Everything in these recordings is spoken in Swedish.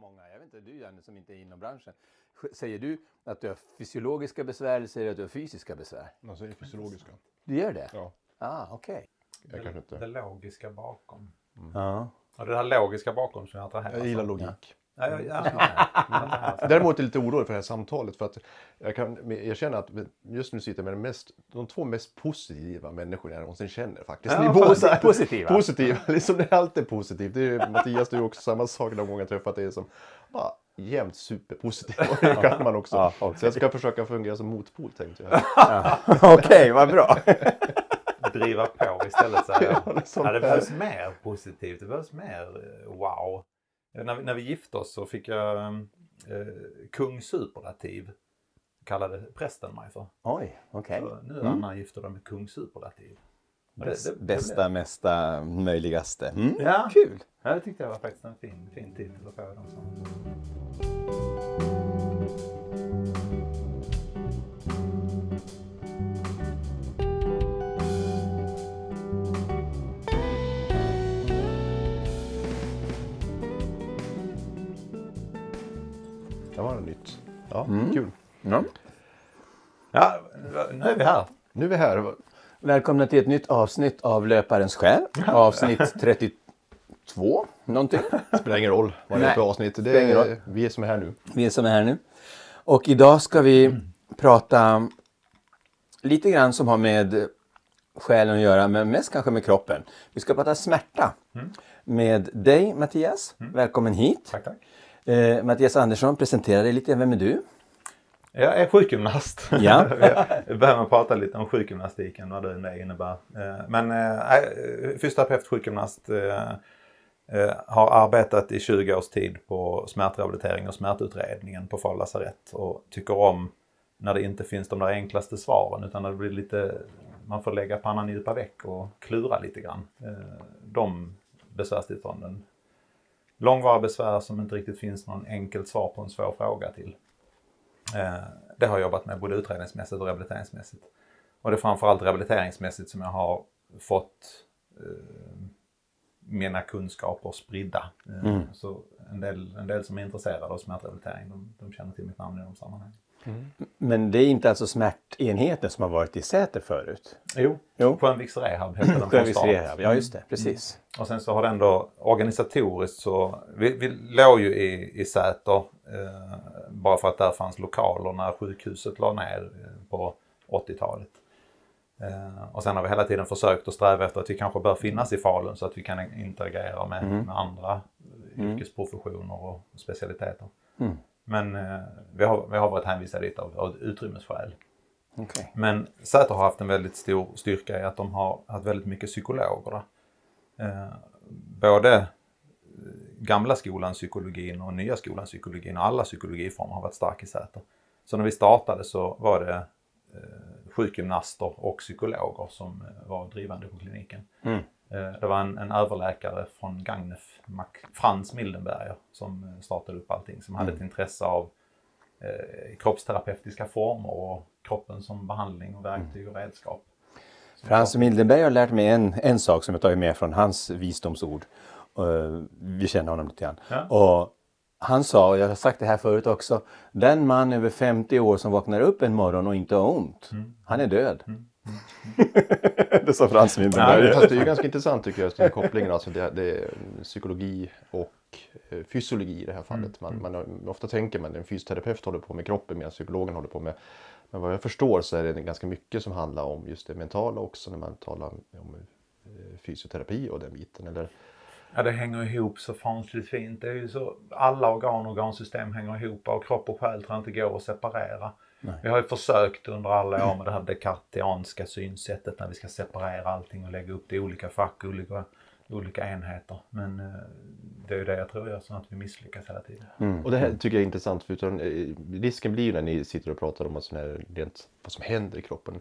många, jag vet inte, du Janne som inte är inom branschen. Säger du att du har fysiologiska besvär eller säger du att du har fysiska besvär? Jag säger fysiologiska. Du gör det? Ja. Ah, okej. Jag kanske Det inte. logiska bakom. Ja. Och det här logiska bakom som jag attraheras Jag gillar av. logik. Ja, ja, ja, ja. Däremot är jag lite orolig för det här samtalet för att jag kan erkänna att just nu sitter jag med de, mest, de två mest positiva människor jag någonsin känner faktiskt. Ja, Ni båda posi- är positiva. Positiva, liksom det är alltid positivt. Det är, Mattias, du är också samma sak de gånger jag träffat dig som bara jämt superpositiv. Och det kan man också. Ja, okej. Så jag ska försöka fungera som motpol tänkte jag. Okej, vad bra. Driva på istället säger Ja, jag. det är sånt Ja, det behövs mer positivt. Det behövs mer eh, wow. När vi, när vi gifte oss så fick jag eh, kung superlativ. Kallade prästen mig för. Oj, okej. Så nu Anna gifter med kung superlativ. Och det- Bäst- det- det Bästa, mesta, möjligaste. Mm. Ja. Kul. Ja, det tyckte jag var faktiskt en fin, fin titel att få. i de sammanhangen. Ja, Mm. kul. Ja. Ja, nu är vi här. Nu är vi här. Välkomna till ett nytt avsnitt av Löparens själ. Avsnitt 32, någonting. Spelar ingen roll vad det är för avsnitt. Det är vi som är här nu. Vi som är här nu. Och idag ska vi prata lite grann som har med själen att göra, men mest kanske med kroppen. Vi ska prata smärta med dig Mattias. Välkommen hit. Tack, tack. Eh, Mattias Andersson, presentera dig lite. Vem är du? Jag är sjukgymnast. Ja. Vi behöver prata lite om sjukgymnastiken, vad det innebär. Eh, Men äh, fysioterapeut, sjukgymnast, eh, eh, har arbetat i 20 års tid på smärtrehabilitering och smärtutredningen på Falu lasarett och tycker om när det inte finns de där enklaste svaren utan när det blir lite, man får lägga pannan i djupa veck och klura lite grann. Eh, De besvärstillstånden. Långvariga besvär som inte riktigt finns någon enkelt svar på en svår fråga till. Eh, Det har jag jobbat med både utredningsmässigt och rehabiliteringsmässigt. Och det är framförallt rehabiliteringsmässigt som jag har fått eh, mina kunskaper spridda. Eh, Mm. Så en del, en del som är intresserade av smärtrehabilitering, de, de känner till mitt namn i de sammanhangen. Men det är inte alltså smärtenheten som har varit i Säter förut? Jo, Jo. Skönviks Rehab hette den från start. Rehab, ja just det, precis. Och sen så har det ändå organisatoriskt så, vi, vi låg ju i, i Säter eh, bara för att där fanns lokaler när sjukhuset la ner eh, på 80-talet. Eh, och sen har vi hela tiden försökt att sträva efter att vi kanske bör finnas i Falun så att vi kan interagera med, med andra eh, yrkesprofessioner och specialiteter. Mm. Men eh, vi, har, vi har varit hänvisade dit av, av utrymmesskäl. Okej. Men Säter har haft en väldigt stor styrka i att de har haft väldigt mycket psykologer. Eh, både eh, gamla skolans psykologin och nya skolans psykologin och alla psykologiformer har varit starka i Säter. Så när vi startade så var det eh, sjukgymnaster och psykologer som eh, var drivande på kliniken. Mm. Eh, det var en, en överläkare från Gagnef, Mac, Frans Mildenberger, som eh, startade upp allting. Som hade ett intresse av eh, kroppsterapeutiska former och kroppen som behandling och verktyg och redskap. Som Frans Mildenberg har lärt mig en, en sak som jag tagit med från hans visdomsord. Eh, vi känner honom lite grann. Ja. Och han sa, och jag har sagt det här förut också, den man över 50 år som vaknar upp en morgon och inte har ont, han är död. det sa Frans Mildenberg. Nej, fast det är ju ganska intressant tycker jag, den här kopplingen. Alltså det, det är psykologi och eh, fysiologi i det här fallet. Man, man, har- ofta tänker man att en fysioterapeut håller på med kroppen medan psykologen håller på med men vad jag förstår så är det ganska mycket som handlar om just det mentala också när man talar om, om eh, fysioterapi och den biten. Eller, Ja, det hänger ihop så fasligt fint. Det är ju så, alla organ och organsystem hänger ihop och kropp och själ tror jag inte går att separera. Vi har ju försökt under alla år med det här dekartianska synsättet när vi ska separera allting och lägga upp det i olika fack, olika, olika enheter. Men eh, det är ju det jag tror gör så att vi misslyckas hela tiden. Och det här tycker jag är intressant för utan, eh, risken blir ju när ni sitter och pratar om vad som, är rent, vad som händer i kroppen.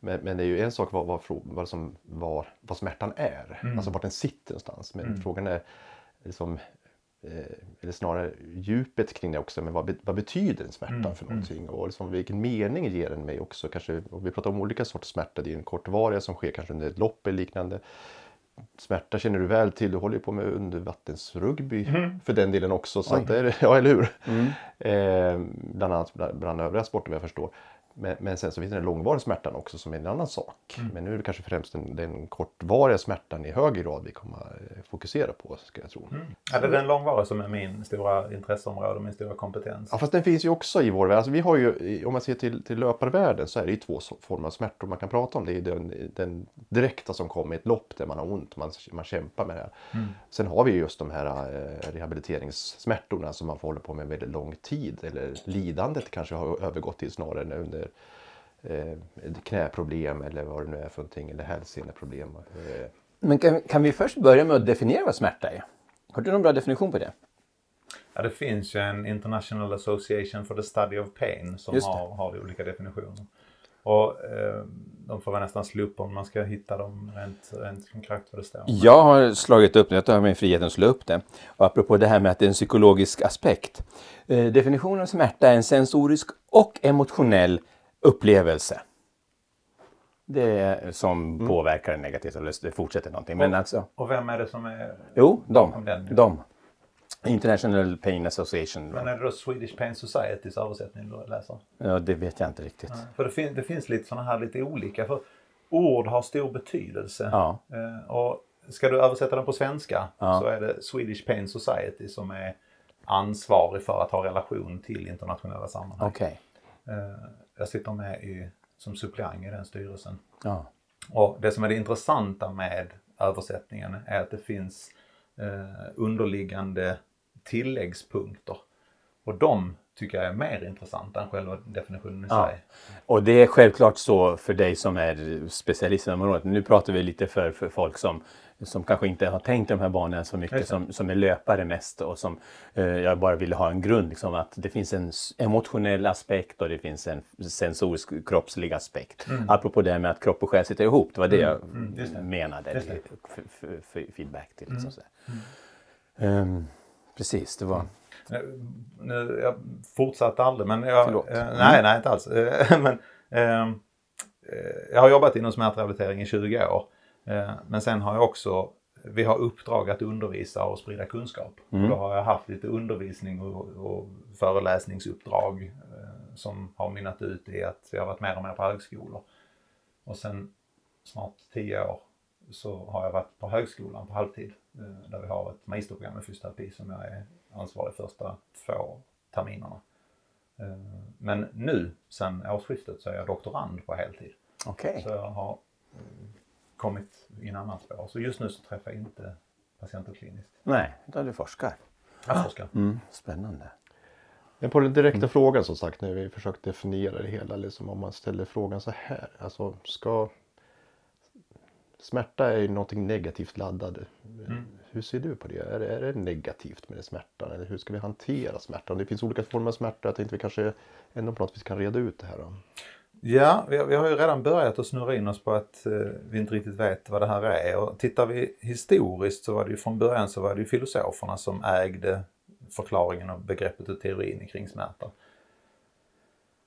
Men, men det är ju en sak vad, vad, vad, som, vad, vad smärtan är, alltså vart den sitter någonstans. Men frågan är liksom, eller snarare djupet kring det också. Men vad, vad betyder en smärta för någonting? Och liksom, vilken mening ger den mig också? Kanske, vi pratar om olika sorters smärta. Det är en kortvarig som sker kanske under ett lopp eller liknande. smärta känner du väl till. Du håller ju på med undervattensrugby för den delen också. Så det är, ja, eller hur? Eh, bland annat bland, bland övriga sporter vad jag förstår. Men, men sen så finns det den långvariga smärtan också som är en annan sak. Men nu är det kanske främst den, den kortvariga smärtan i hög grad vi kommer att fokusera på, ska jag tro. Ja, det är den långvariga som är min stora intresseområde och min stora kompetens. Ja, fast den finns ju också i vår värld. Alltså, vi har ju, om man ser till, till löparvärlden så är det ju två former av smärtor man kan prata om. Det är den, den direkta som kommer i ett lopp där man har ont, man, man kämpar med det här. Sen har vi ju just de här eh, rehabiliteringssmärtorna som man får hålla på med väldigt lång tid. Eller lidandet kanske har övergått till snarare under eh, ett knäproblem eller vad det nu är för någonting. Eller hälseneproblem. Eh, Men kan, kan vi först börja med att definiera vad smärta är? Har du någon bra definition på det? Ja, det finns ju en International Association for the Study of Pain som har, har olika definitioner. Och eh, de får vara nästan slå upp om man ska hitta dem rent, rent konkret vad det står. Jag har slagit upp det, jag tar mig friheten att slå upp det. Och apropå det här med att det är en psykologisk aspekt. Eh, definitionen av smärta är en sensorisk och emotionell upplevelse. Det är som påverkar det negativt, eller det fortsätter någonting. Men alltså, Och vem är det som är... jo, de. de. International Pain Association. Men är det då Swedish Pain Societys översättning du läser? Ja, det vet jag inte riktigt. För det, fin- det finns lite sådana här lite olika. För ord har stor betydelse. Ja. Eh, och ska du översätta den på svenska Ja. så är det Swedish Pain Society som är ansvarig för att ha relation till internationella sammanhang. Okej. Jag sitter med i, som suppleant i den styrelsen. Ja. Och det som är det intressanta med översättningen är att det finns eh, underliggande tilläggspunkter. Och de tycker jag är mer intressanta än själva definitionen i Ja. sig. Och det är självklart så för dig som är specialist inom området. Nu pratar vi lite för, för folk som, som kanske inte har tänkt de här banorna så mycket, det. som, som är löpare mest och som eh, jag bara ville ha en grund. Liksom, att det finns en emotionell aspekt och det finns en sensorisk kroppslig aspekt. Apropå det här med att kropp och själ sitter ihop, det var det jag mm, just det. menade. Det. F- feedback till. Liksom, så Ehm, precis, det var... Eh, Nu, jag fortsatte aldrig men jag... Förlåt. Eh, nej, nej inte alls. Eh, men, ehm, eh, jag har jobbat inom smärtrehabilitering i 20 år. Eh, men sen har jag också, vi har uppdrag att undervisa och sprida kunskap. Och då har jag haft lite undervisning och, och föreläsningsuppdrag eh, som har mynnat ut i att jag har varit mer och mer på högskolor. Och sen snart 10 år så har jag varit på högskolan på halvtid. eh, Där vi har ett magisterprogram i fysioterapi som jag är ansvarig första två terminerna. Men nu, sen årsskiftet, så är jag doktorand på heltid. Okej. Så jag har kommit i en annan spår. Så just nu så träffar jag inte patienter kliniskt. Nej, utan du forskar. Jag forskar. Mm, spännande. Men på den direkta frågan som sagt, när vi försökt definiera det hela, liksom om man ställer frågan så här. Alltså, ska... Smärta är ju någonting negativt laddad. Hur ser du på det? Är, det? är det negativt med det smärtan? Eller hur ska vi hantera smärtan? Det finns olika former av smärta. Jag tänkte vi kanske ändå på något vis kan reda ut det här. Då. Ja, vi, vi har ju redan börjat att snurra in oss på att eh, vi inte riktigt vet vad det här är. Och tittar vi historiskt så var det ju från början så var det ju filosoferna som ägde förklaringen av begreppet och teorin kring smärta.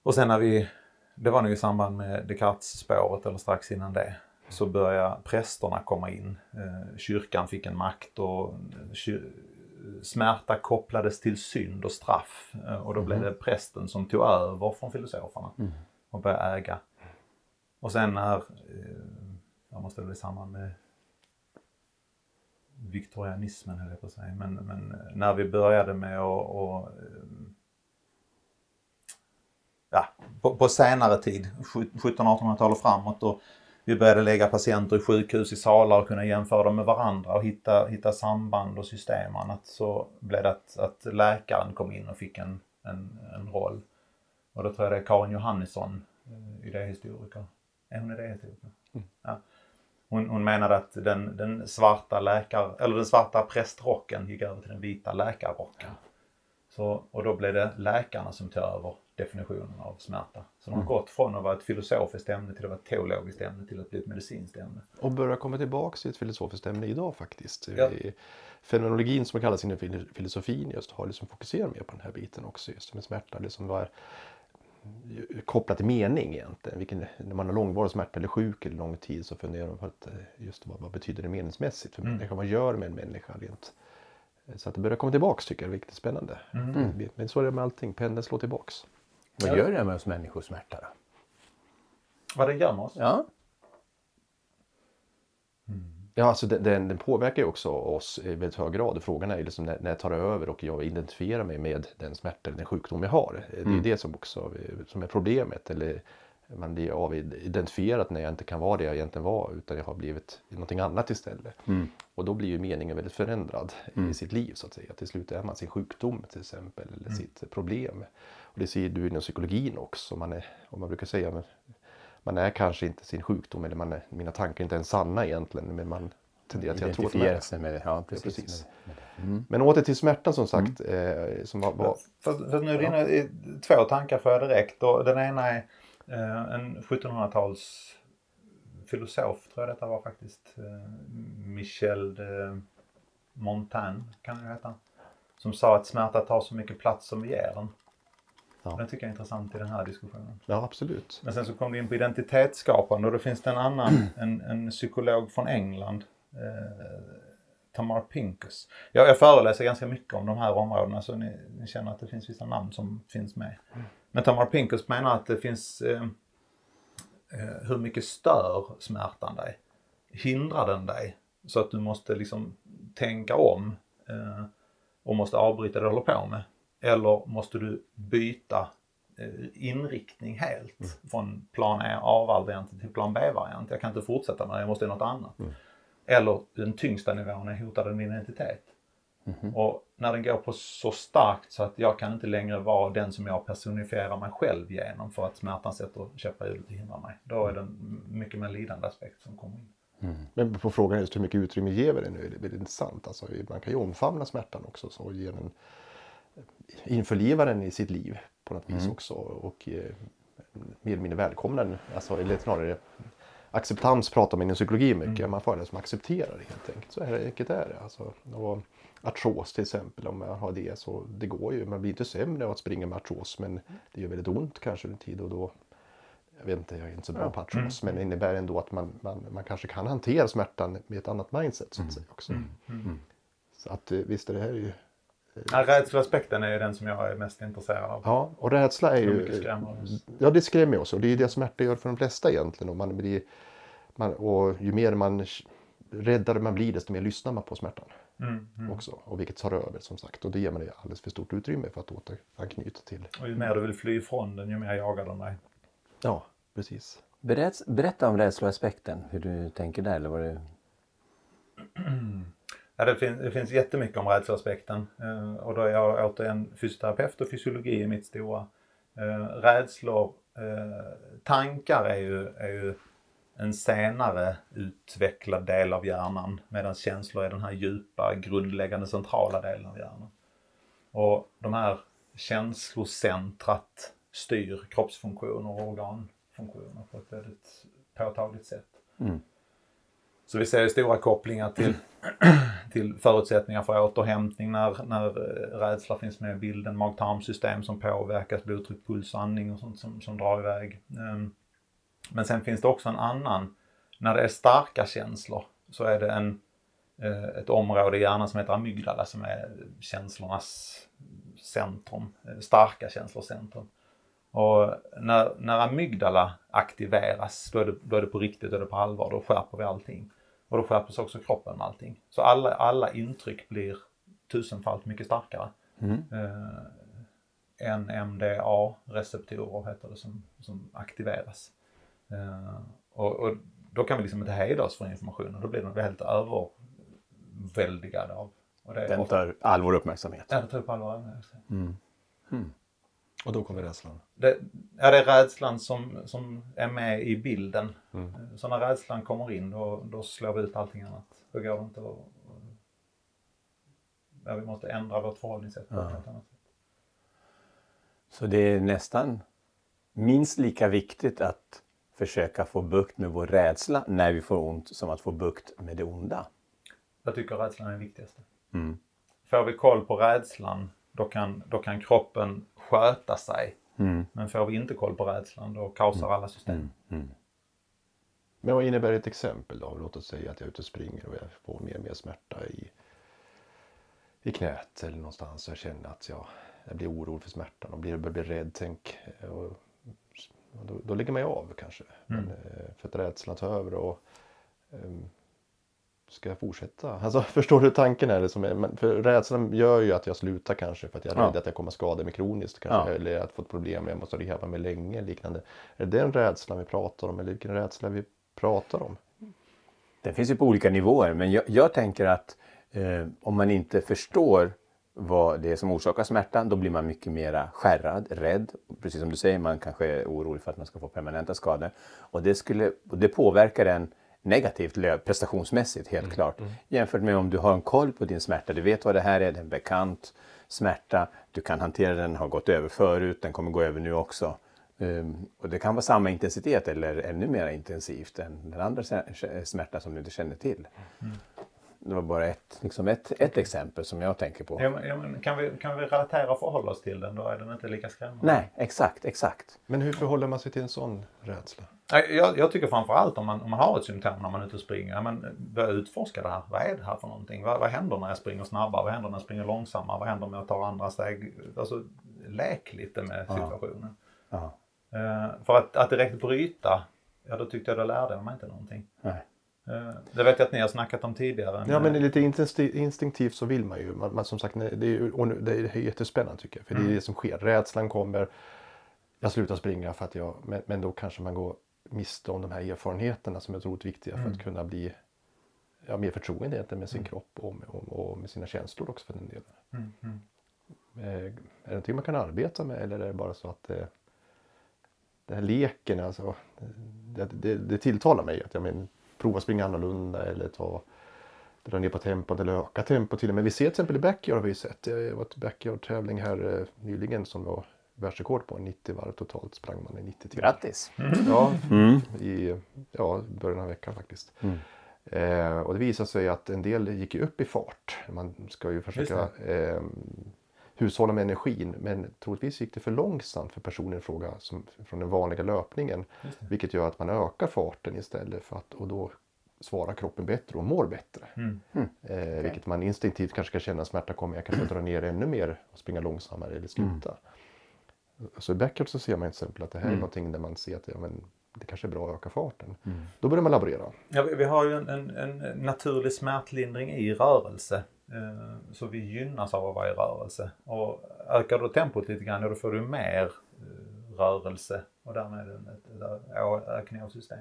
Och sen när vi, det var nog i samband med Descartes-spåret eller strax innan det, så började prästerna komma in. Eh, kyrkan fick en makt och ky- smärta kopplades till synd och straff. Eh, och då blev det prästen som tog över från filosoferna och börja äga. Och sen när, eh, jag måste väl i samband med viktorianismen höll jag på att säga, men, men eh, när vi började med att, och, eh, ja, på, på senare tid, 1700-1800-tal och framåt, och vi började lägga patienter i sjukhus i salar och kunna jämföra dem med varandra och hitta, hitta samband och system och annat, så blev det att, att läkaren kom in och fick en, en, en roll. Och då tror jag det är Karin Johannisson, eh, idéhistoriker. Är hon idéhistoriker? Ja. Hon, hon menade att den, den svarta läkar, eller den svarta prästrocken gick över till den vita läkarrocken. Så, och då blev det läkarna som tog över definitionen av smärta. Så de har gått från att vara ett filosofiskt ämne till att vara ett teologiskt ämne till att bli ett medicinskt ämne. Och börjar komma tillbaka till ett filosofiskt ämne idag faktiskt. Ja. Fenomenologin som kallas inom fil- filosofin just har liksom fokuserat mer på den här biten också. Just med smärta. Det som var kopplat till mening egentligen. Vilken, när man har långvarig smärta eller sjuk eller lång tid så funderar man på att eh, just vad, vad betyder det meningsmässigt för människan? Vad gör med en människa rent? Så att det börjar komma tillbaks tycker jag är riktigt spännande. Mm. Men så är det med allting, pendeln slår tillbaks. Vad gör det med oss människors smärta då? Vad det gör med oss? Ja. Ja, alltså den, den, påverkar ju också oss i väldigt hög grad. Frågan är ju liksom när, när jag tar över och jag identifierar mig med den smärta eller den sjukdom jag har. Det är Mm. det som också som är problemet. Eller man blir avidentifierat när jag inte kan vara det jag egentligen var utan jag har blivit någonting annat istället. Mm. Och då blir ju meningen väldigt förändrad i sitt liv så att säga. Till slut är man sin sjukdom till exempel eller Mm. sitt problem. Och det ser du inom psykologin också. Man är, och man brukar säga men man är kanske inte sin sjukdom eller man är, mina tankar är inte ens sanna egentligen men man tenderar till att tro att de är sig med det. Ja, precis. precis. Med det. Men åter till smärtan som sagt. Mm. Eh, som var, var, Fast, fast nu i två tankar får jag direkt. Och den ena är eh, en 1700-tals filosof, tror jag detta var faktiskt. Eh, Michel de Montaigne kan det heta. Som sa att smärta tar så mycket plats som vi ger den. Ja. Den tycker jag är intressant i den här diskussionen. ja absolut. Men sen så kom vi in på identitetsskapande och då finns det en annan, en, en psykolog från England, eh, Tamar Pincus. Jag, jag föreläser ganska mycket om de här områdena så ni, ni känner att det finns vissa namn som finns med. Men Tamar Pincus menar att det finns, eh, eh, hur mycket stör smärtan dig? Hindrar den dig? Så att du måste liksom tänka om eh, och måste avbryta det du håller på med. Eller måste du byta eh, inriktning helt från plan A A-variant till plan B-variant. Jag kan inte fortsätta med det, jag måste göra något annat. Eller den tyngsta nivån är hotad min identitet. Och när den går på så starkt så att jag kan inte längre vara den som jag personifierar mig själv genom för att smärtan sätter käppar i hjulet och hindrar mig. Då är det mycket mer lidande aspekt som kommer in. Men på frågan just hur mycket utrymme ger vi det nu är det väldigt intressant. Alltså, man kan ju omfamna smärtan också så och ge den, införliva den i sitt liv på något vis också. Och eh, mer eller mindre välkomna den. Alltså, eller snarare acceptans pratar man inom psykologi mycket. Man får det som accepterar det helt enkelt. Så här enkelt är det. Alltså, och artros till exempel, om man har det så det går ju. Man blir inte sämre av att springa med artros men det gör väldigt ont kanske en tid och då jag vet inte, jag är inte så bra på artros, men det innebär ändå att man, man, man kanske kan hantera smärtan med ett annat mindset så att säga också. Så att eh, visst är det här ju... Ja, rädsloaspekten är ju den som jag är mest intresserad av. Ja, och rädsla är ju... Ja, det skrämmer oss och det är det smärta gör för de flesta egentligen. Och, man blir, man, och ju mer man räddare man blir desto mer lyssnar man på smärtan Mm, också. Och vilket tar över som sagt. Och det ger man det alldeles för stort utrymme för att återanknyta till. Och ju mer du vill fly ifrån den, ju mer jagar den dig. Ja, precis. Berätt, berätta om rädsloaspekten, hur du tänker där. Eller vad du... Ja, det, finns, det finns jättemycket om rädsloaspekten. Eh, och då är jag återigen fysioterapeut och fysiologi är mitt stora. Eh, rädslor, eh, tankar är ju, är ju en senare utvecklad del av hjärnan medan känslor är den här djupa, grundläggande, centrala delen av hjärnan. Och de här känslocentrat styr kroppsfunktioner och organfunktioner på ett väldigt påtagligt sätt. Mm. Så vi ser stora kopplingar till, till förutsättningar för återhämtning när, när eh, rädsla finns med i bilden. Mag-tarmsystem som påverkas, blodtryck, puls, andning och sånt som, som drar iväg. Ehm, men sen finns det också en annan, när det är starka känslor så är det en, eh, ett område i hjärnan som heter amygdala som är känslornas centrum, eh, starka känslors centrum. Och när, när amygdala aktiveras, då är, det, då är det på riktigt, då är det på allvar, då skärper vi allting. Och då skärps också kroppen med allting. Så alla, alla intryck blir tusenfalt mycket starkare. Eh, NMDA-receptorer heter det som, som aktiveras. Eh, och, och då kan vi liksom inte hejda oss från informationen, då blir den helt överväldigad av. Och det är Den tar all vår uppmärksamhet. ja, det tror jag på allvar. Och då kommer rädslan. Det, ja, det är rädslan som, som är med i bilden. Så när rädslan kommer in då, då slår vi ut allting annat. Då går det inte att... Ja, vi måste ändra vårt förhållningssätt på ett annat sätt. Så det är nästan minst lika viktigt att försöka få bukt med vår rädsla när vi får ont som att få bukt med det onda. Jag tycker rädslan är det viktigaste. Mm. Får vi koll på rädslan då kan, då kan kroppen sköta sig Men får vi inte koll på rädslan då kaosar alla system. Men vad innebär ett exempel då? Låt oss säga att jag är ute och springer och jag får mer och mer smärta i, i knät eller någonstans. Jag känner att jag, jag blir orolig för smärtan och blir, blir rädd. Tänk, och, och då, då lägger man ju av kanske. Men, eh, för att rädslan tar över och ehm, Ska jag fortsätta? Alltså, förstår du tanken? Är det som är, men för rädslan gör ju att jag slutar kanske för att jag är Ja. rädd att jag kommer skada mig kroniskt. Kanske, Ja. Eller att få ett problem jag måste rehabba mig länge. Liknande. Är det den rädslan vi pratar om? Eller vilken rädsla vi pratar om? Den finns ju på olika nivåer men jag, jag tänker att eh, om man inte förstår vad det är som orsakar smärtan då blir man mycket mera skärrad, rädd. Precis som du säger, man kanske är orolig för att man ska få permanenta skador. Och det, skulle, och det påverkar en negativt lö- prestationsmässigt helt klart. Jämfört med om du har en koll på din smärta, du vet vad det här är, det är en bekant smärta, du kan hantera den, har gått över förut, den kommer gå över nu också. Um, och det kan vara samma intensitet eller ännu mer intensivt än den andra smärta som du inte känner till. Det var bara ett, liksom ett, ett exempel som jag tänker på. Ja, men, ja, men kan, vi, kan vi relatera och förhålla oss till den då är den inte lika skrämmande. Nej, exakt, exakt. Men hur förhåller man sig till en sån rädsla? Jag, jag tycker framförallt om man, om man har ett symptom när man är ute och springer, ja, men börja utforska det här. Vad är det här för någonting? Vad, vad händer när jag springer snabbare? Vad händer när jag springer långsammare? Vad händer om jag tar andra steg? Alltså, lek lite med situationen. Ja. Eh, för att, att direkt bryta, ja då tyckte jag då lärde jag mig inte någonting. Nej. Eh, det vet jag att ni har snackat om tidigare. Ja men lite instinktivt, så vill man ju. Man, man, som sagt, det är, och det är jättespännande tycker jag. För det är det som sker. Rädslan kommer. Jag slutar springa för att jag, men, men då kanske man går miste om de här erfarenheterna som är otroligt viktiga för att kunna bli ja, mer förtroende egentligen med sin kropp och, med- och, och med sina känslor också för den delen. Mm, mm. Eh, Är det någonting man kan arbeta med eller är det bara så att eh, den här leken, alltså, det, det, det tilltalar mig. Att jag men, prova springa annorlunda eller ta, dra ner på tempot eller öka tempot till och med. Vi ser till exempel i backyard har vi sett. Det var ett backyard-tävling här eh, nyligen som var världsrekord på 90 varv totalt sprang man i 90 timmar. Grattis! Ja, Mm. i ja, början av veckan faktiskt. Mm. Eh, och det visade sig att en del gick upp i fart. Man ska ju försöka eh, hushålla med energin men troligtvis gick det för långsamt för personen i fråga som, från den vanliga löpningen. Vilket gör att man ökar farten istället för att och då svarar kroppen bättre och mår bättre. Mm. Eh, Vilket man instinktivt kanske ska känna smärta kommer jag kanske dra ner ännu mer och springa långsammare eller sluta. Så i backyard så ser man till exempel att det här är någonting där man ser att ja, men, det kanske är bra att öka farten. Då börjar man laborera. Ja, vi, vi har ju en, en, en naturlig smärtlindring i rörelse. Eh, så vi gynnas av att vara i rörelse. Och ökar du tempot lite grann, då får du mer eh, rörelse och därmed en ökning av system.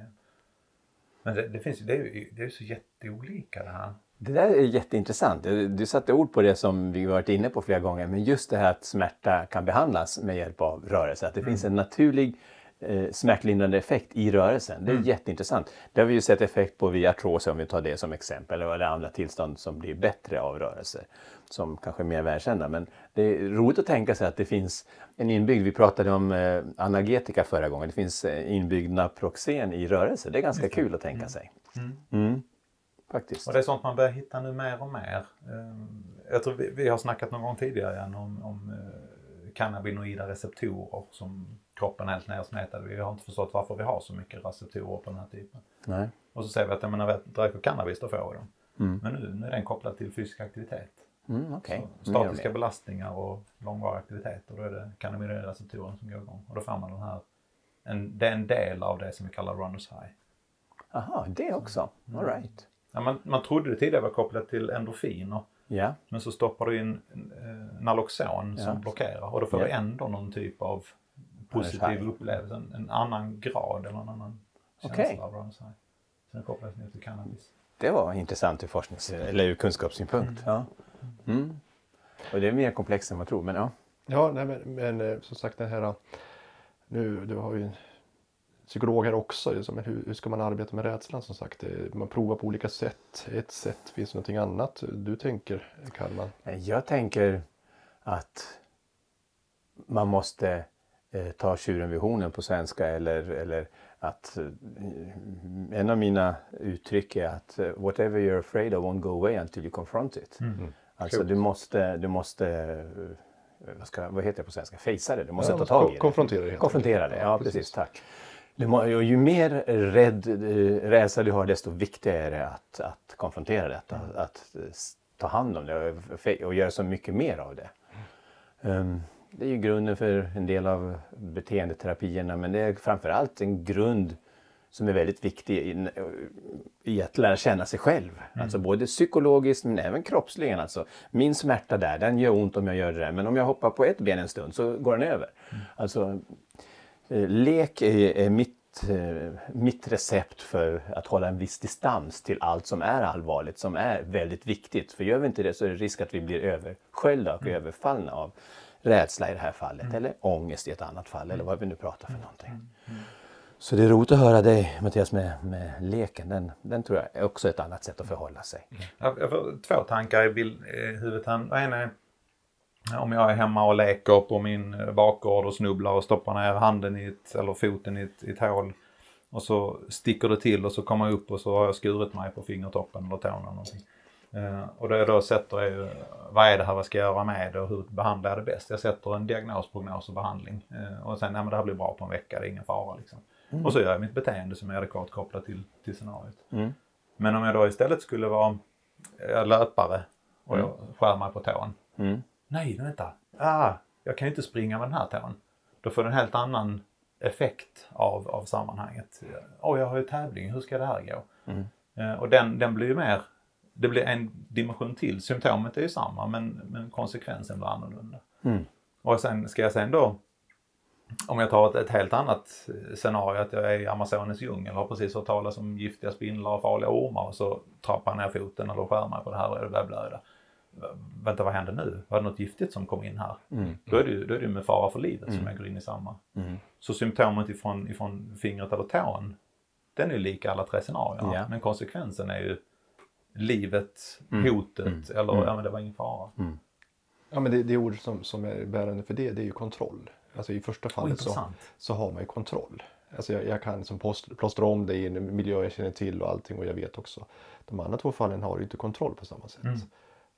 Men det, det finns det är ju det är så jätteolika det här. Det där är jätteintressant. Du du satte ord på det som vi varit inne på flera gånger. Men just det här att smärta kan behandlas med hjälp av rörelse. Att det finns en naturlig eh, smärtlindrande effekt i rörelsen. Det är jätteintressant. Det har vi ju sett effekt på vid artros om vi tar det som exempel. Eller andra tillstånd som blir bättre av rörelse. Som kanske är mer välkända. Men det är roligt att tänka sig att det finns en inbyggd, vi pratade om eh, analgetika förra gången. Det finns eh, inbyggd naproxen i rörelse. Det är ganska kul att tänka sig. Mm. Faktiskt. Och det är sånt man börjar hitta nu mer och mer. Eh, Jag tror vi, vi har snackat någon gång tidigare om, om eh, cannabinoida receptorer som kroppen helt nersmetad. Vi har inte förstått varför vi har så mycket receptorer på den här typen. Nej. Och så säger vi att när vi dricker cannabis då får vi dem. Men nu, nu är den kopplad till fysisk aktivitet. Mm, Mer och statiska belastningar och långvarig aktivitet. Och då är det cannabinoida receptorer som går igång. Och då får man den här, en, det är en del av det som vi kallar runners high. Jaha, det också. All right. Ja, man, man trodde det tidigare var kopplat till endorfiner. Ja. Men så stoppar du in eh, Naloxon som Ja. blockerar och då får Ja. du ändå någon typ av positiv upplevelse. En, en annan grad eller en annan känsla av runners high. Sen kopplas ner till cannabis. Det var intressant ur forsknings eller ur kunskapssynpunkt. Ja. Mm. Och det är mer komplext än man tror, men ja. Ja, nej, men, men eh, som sagt den här, nu, du har ju en psykolog här också, liksom, men hur, hur ska man arbeta med rädslan som sagt? Eh, Man provar på olika sätt. Ett sätt, finns det någonting annat du tänker Kalman? Jag tänker att man måste eh, ta tjuren vid hornen på svenska eller, eller att eh, en av mina uttryck är att eh, whatever you're afraid of won't go away until you confront it. Alltså du måste, du måste eh, vad, ska, vad heter det på svenska, fejsa det. Du måste Ja, ta tag i det. konfrontera det Konfrontera det, ja, precis. precis. Tack. Du må- och ju mer rädd, eh, rädsla du har desto viktigare är det att, att konfrontera detta. Att eh, s- ta hand om det och, och göra så mycket mer av det. Ehm, det är ju grunden för en del av beteendeterapierna men det är framförallt en grund som är väldigt viktig i, att lära känna sig själv. Alltså både psykologiskt men även kroppsligen. Alltså, min smärta där, den gör ont om jag gör det där. Men om jag hoppar på ett ben en stund så går den över. Alltså, eh, lek är, är mitt, eh, mitt recept för att hålla en viss distans till allt som är allvarligt, som är väldigt viktigt. För gör vi inte det så är det risk att vi blir översköljda och överfallna av rädsla i det här fallet. Eller ångest i ett annat fall, eller vad vi nu pratar för någonting. Så det är roligt att höra dig Mattias med, med leken. Den, den tror jag är också ett annat sätt att förhålla sig. Jag får två tankar i, bild, i huvudet. här. En är om jag är hemma och leker på min eh, bakgård och snubblar och stoppar ner handen i ett, eller foten i ett, i ett hål. Och så sticker det till och så kommer jag upp och så har jag skurit mig på fingertoppen eller tån eller någonting. Eh, och det jag då sätter är ju, vad är det här, vad ska jag göra med det och hur behandlar jag det bäst? Jag sätter en diagnos, prognos och behandling. Eh, och sen, ja men det här blir bra på en vecka, det är ingen fara liksom. Och så gör jag mitt beteende som är adekvat kopplat till, till scenariot. Mm. Men om jag då istället skulle vara eh, löpare och jag skär mig på tån. Mm. Nej, vänta. Ah, jag kan ju inte springa med den här tån. Då får det en helt annan effekt av, av sammanhanget. Åh, jag har ju tävling, hur ska det här gå? Mm. Eh, och den, den blir ju mer, det blir en dimension till. Symptomet är ju samma men, men konsekvensen blir annorlunda. Mm. Och sen ska jag sen då, om jag tar ett, ett helt annat scenario, att jag är i Amazonens djungel och har precis hört talas om giftiga spindlar och farliga ormar och så trappar jag ner foten eller skär mig på det här och det blöda. Vänta, vad händer nu? Var det något giftigt som kom in här? Mm. Då är det ju då är det ju med fara för livet som jag går in i samma. Mm. Så symptomet ifrån, ifrån fingret eller tån, den är ju lika alla tre scenarierna. Ja. Men konsekvensen är ju livet, Mm. hotet eller ja men det var ingen fara. Ja, men det, det ord som, som är bärande för det, det är ju kontroll. Alltså i första Oh, fallet så, intressant. så har man ju kontroll. Alltså jag, jag kan som post, plåstra om det i en miljö jag känner till och allting och jag vet också. De andra två fallen har ju inte kontroll på samma sätt. Mm.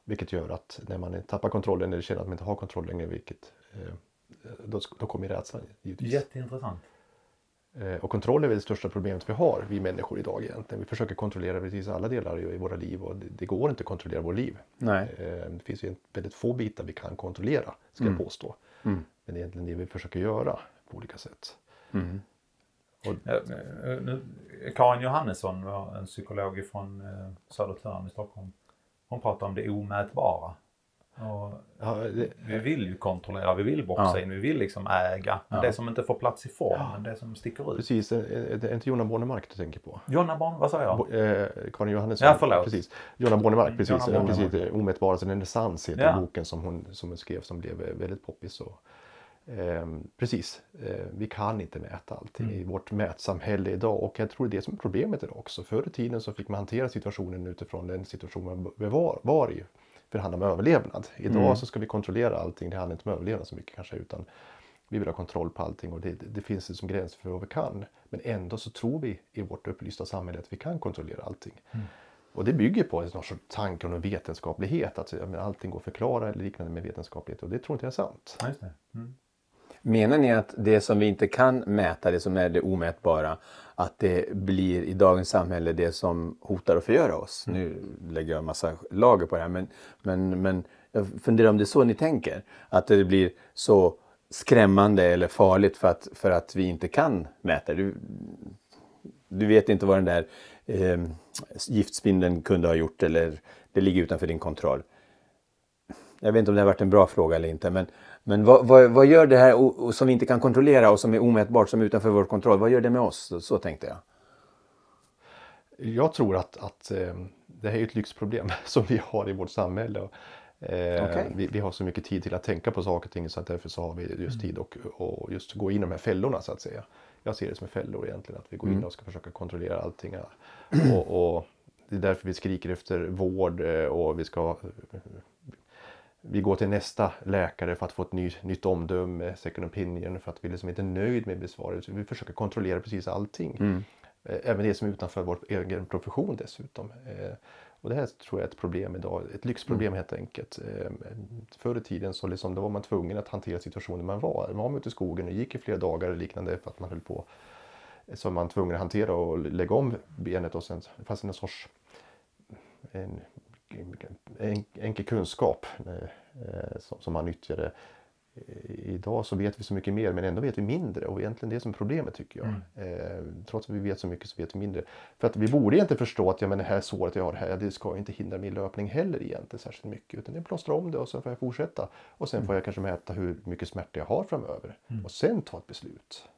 Vilket gör att när man tappar kontrollen eller känner att man inte har kontroll längre, vilket, eh, då, då kommer rädslan givetvis. Jätteintressant. Eh, Och kontroll är väl det största problemet vi har, vi människor idag egentligen. Vi försöker kontrollera precis alla delar i våra liv och det, går inte att kontrollera våra liv. Nej. Eh, Det finns ju en- väldigt få bitar vi kan kontrollera, ska jag påstå. Mm. Men det är egentligen det vi försöker göra på olika sätt. Mm. Eh, eh, nu, Karin Johannesson en psykolog från Södertörn i Stockholm. Hon pratar om det omätbara. Ja, det, vi vill ju kontrollera, vi vill boxa Ja. in, vi vill liksom äga. Men Ja. det som inte får plats i formen, det som sticker ut. precis, är det inte Jonna Bornemark du tänker på? Jonna Barn, vad sa jag? Bo, eh, Karin Johannesson. Ja, förlåt. Precis. Jonna Bornemark, Mm, precis. Jonna Eh, Bornemark. precis eh, Omätbara, alltså renässans heter Ja. boken som hon, som hon skrev som blev eh, väldigt poppis. Och, ehm, precis, eh, vi kan inte mäta allting Mm. i vårt mätsamhälle idag och jag tror det är det som är problemet idag också. Förr i tiden så fick man hantera situationen utifrån den situation man var, var i. För det handlar om överlevnad. Idag Mm. så ska vi kontrollera allting, det handlar inte om överlevnad så mycket kanske utan vi vill ha kontroll på allting och det, det finns liksom gränser för vad vi kan. Men ändå så tror vi i vårt upplysta samhälle att vi kan kontrollera allting. Och det bygger på en sorts tanke och vetenskaplighet. Att men allting går att förklara eller liknande med vetenskaplighet. Och det tror inte jag är sant. Ja. Mm. Menar ni att det som vi inte kan mäta, det som är det omätbara, att det blir i dagens samhälle det som hotar att förgöra oss? Nu lägger jag en massa lager på det här, men, men, men jag funderar om det är så ni tänker? Att det blir så skrämmande eller farligt för att, för att vi inte kan mäta? Du, du vet inte vad den där eh, giftspindeln kunde ha gjort eller det ligger utanför din kontroll. Jag vet inte om det har varit en bra fråga eller inte, men, men vad, vad, vad gör det här o- o- som vi inte kan kontrollera och som är omätbart, som är utanför vår kontroll, vad gör det med oss? Så, så tänkte jag. Jag tror att, att eh, det här är ett lyxproblem som vi har i vårt samhälle. Och, eh, Okej. vi, vi har så mycket tid till att tänka på saker och ting så att därför så har vi just tid och, och just gå in i de här fällorna så att säga. Jag ser det som fällor egentligen, att vi går in och ska försöka kontrollera allting. Och, och det är därför vi skriker efter vård eh, och vi ska vi går till nästa läkare för att få ett ny, nytt omdöme, second opinion, för att vi liksom inte är nöjd med besvaret. Så Vi försöker kontrollera precis allting. Eh, Även det som är utanför vår egen profession dessutom. Eh, Och det här tror jag är ett problem idag, ett lyxproblem helt enkelt. Eh, förr i tiden så liksom, då var man tvungen att hantera situationen man var. Man var ute i skogen och gick i flera dagar eller liknande för att man höll på. Så man tvungen att hantera och lägga om benet och sen det fanns en sorts en, en, enkel kunskap eh, som, som man nyttjade idag så vet vi så mycket mer men ändå vet vi mindre och egentligen det är som problemet tycker jag. Mm. Eh, trots att vi vet så mycket så vet vi mindre. För att vi borde egentligen förstå att ja, men det här såret jag har här, det ska inte hindra min löpning heller egentligen särskilt mycket. Utan det plåstrar om det och så får jag fortsätta. Och sen mm. får jag kanske mäta hur mycket smärta jag har framöver. Mm. Och sen ta ett beslut.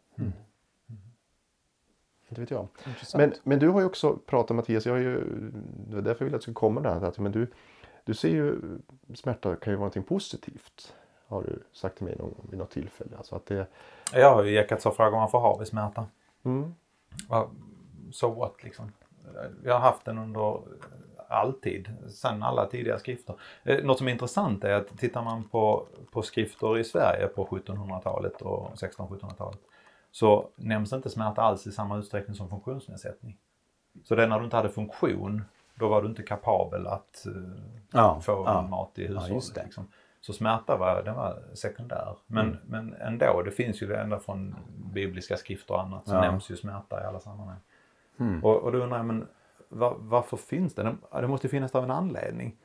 Inte vet jag. Men, men du har ju också pratat Mattias, jag har ju, det var därför jag ville att du skulle komma där. Att, men du, du ser ju smärta kan ju vara någonting positivt har du sagt till mig någon, vid något tillfälle. Alltså att det... Jag har ju jäkats och frågat varför har vi smärta? Mm. So what liksom. Jag har haft den under alltid, sen alla tidiga skrifter. Eh, något som är intressant är att tittar man på, på skrifter i Sverige på 1700-talet och 1600-1700-talet så nämns inte smärta alls i samma utsträckning som funktionsnedsättning. Så det är när du inte hade funktion, då var du inte kapabel att uh, ja, få ja, mat i hushållet. Ja, liksom. Så smärta var, den var sekundär. Men, mm. men ändå, det finns ju det ända från bibliska skrifter och annat så nämns ju smärta i alla sammanhang. Mm. Och, och då undrar jag, men var, varför finns det? Det måste finnas av en anledning.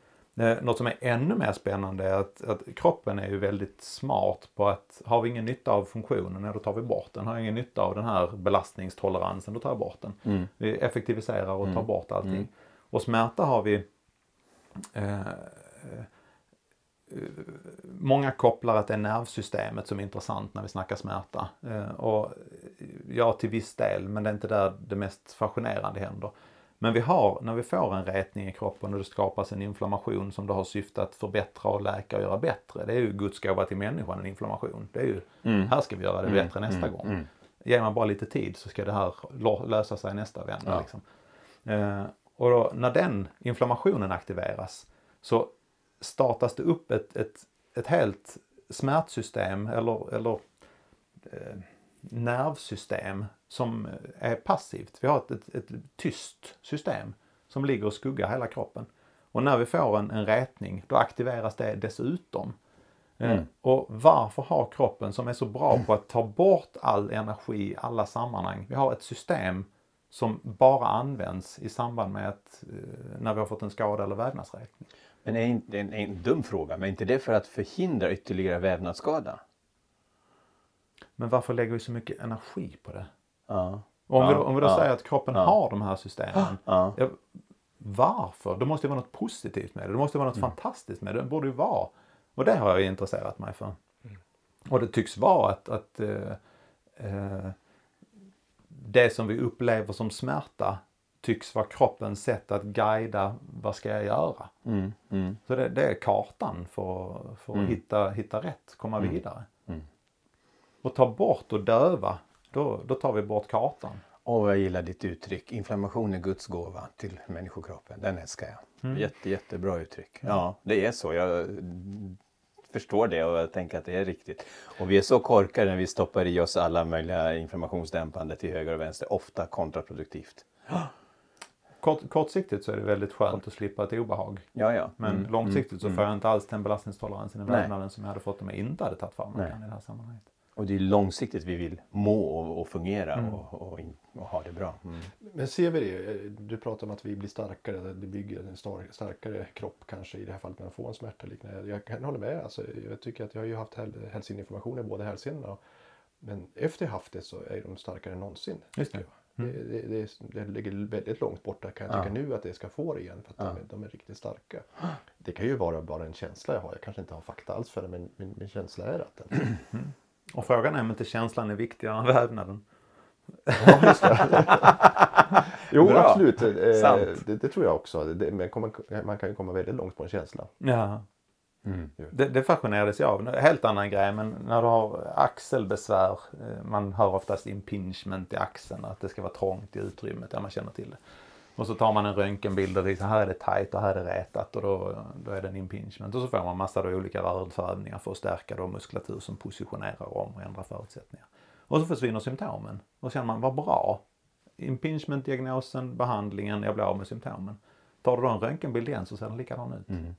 Något som är ännu mer spännande är att, att, kroppen är ju väldigt smart på att har vi ingen nytta av funktionen, då tar vi bort den. Har vi ingen nytta av den här belastningstoleransen, då tar vi bort den. Mm. Vi effektiviserar och tar mm. bort allting. Mm. Och smärta har vi eh, många kopplar att det är nervsystemet som är intressant när vi snackar smärta. Eh, och ja, till viss del, men det är inte där det mest fascinerande händer. Men vi har, när vi får en rätning i kroppen och det skapas en inflammation som då har syfte att förbättra och läka och göra bättre. Det är ju Guds gåva till människan, en inflammation. Det är ju, mm. här ska vi göra det mm. bättre nästa mm. gång. Mm. Ger man bara lite tid så ska det här lösa sig nästa vända. Ja. Liksom. Eh, och då, när den inflammationen aktiveras så startas det upp ett, ett, ett helt smärtsystem eller, eller eh, nervsystem som är passivt. Vi har ett, ett, ett, tyst system som ligger och skuggar hela kroppen. Och när vi får en, en rätning då aktiveras det dessutom. Eh, mm. Och varför har kroppen som är så bra på att ta bort all energi i alla sammanhang. Vi har ett system som bara används i samband med att eh, när vi har fått en skada eller vävnadsräkning. Men är inte, en, en dum fråga, men är inte det för att förhindra ytterligare vävnadsskada? Men varför lägger vi så mycket energi på det? Ja. Om, ja, vi då, om vi då ja, säger att kroppen ja. har de här systemen. Ja. varför? Det måste ju vara något positivt med det. Det måste vara något mm. fantastiskt med det. Det borde ju vara. Och det har jag intresserat mig för. Mm. Och det tycks vara att, att eh, eh, det som vi upplever som smärta tycks vara kroppens sätt att guida vad ska jag göra. Mm, mm. Så det, det, är kartan för, för att mm. hitta, hitta rätt, komma mm. vidare. Mm. Och ta bort och döva, då, då tar vi bort kartan. Och jag gillar ditt uttryck, inflammation är Guds gåva till människokroppen. Den älskar jag. Mm. Jätte, jättebra uttryck. Ja, det är så. Jag förstår det och jag tänker att det är riktigt. Och vi är så korkade när vi stoppar i oss alla möjliga inflammationsdämpande till höger och vänster, ofta kontraproduktivt. Kort, kortsiktigt så är det väldigt skönt att slippa ett obehag. Ja, ja. Men mm, långsiktigt så mm, får jag inte alls den belastningstoleransen i vävnaden som jag hade fått om jag inte hade tagit farmakan i det här sammanhanget. Och det är långsiktigt vi vill må och, och fungera mm. och, och, och, ha det bra. Mm. Men ser vi det, du pratar om att vi blir starkare, att vi bygger en star, starkare kropp kanske i det här fallet med att få en smärta liknande. Jag kan hålla med, alltså, jag tycker att jag har ju haft hälsinflammation i båda hälsenorna. Men efter jag haft det så är de starkare än någonsin. Just det. Mm. Det, det, det, ligger väldigt långt borta kan jag tycka ja. nu att det ska få det igen för att ja. de, är, de, är, riktigt starka. Det kan ju vara bara en känsla jag har. Jag kanske inte har fakta alls för det men min, min känsla är att den... Och frågan är om inte känslan är viktigare än vävnaden. Ja, just det. jo, Bra. absolut. Eh, det, det, tror jag också. Det, man, man kan ju komma väldigt långt på en känsla. Ja. Mm. Det, det fascinerades jag av. Helt annan grej men när du har axelbesvär. Eh, man hör oftast impingement i axeln. Att det ska vara trångt i utrymmet. Ja man känner till det. Och så tar man en röntgenbild och liksom, här är det tight och här är det rätat och då, då är det en impingement. Och så får man massa då olika rörelseövningar för att stärka då muskulatur som positionerar om och ändrar förutsättningar. Och så försvinner symptomen. Och känner man, vad bra. Impingement-diagnosen, behandlingen, jag blir av med symptomen. Tar du då en röntgenbild igen så ser den likadan ut. Mm.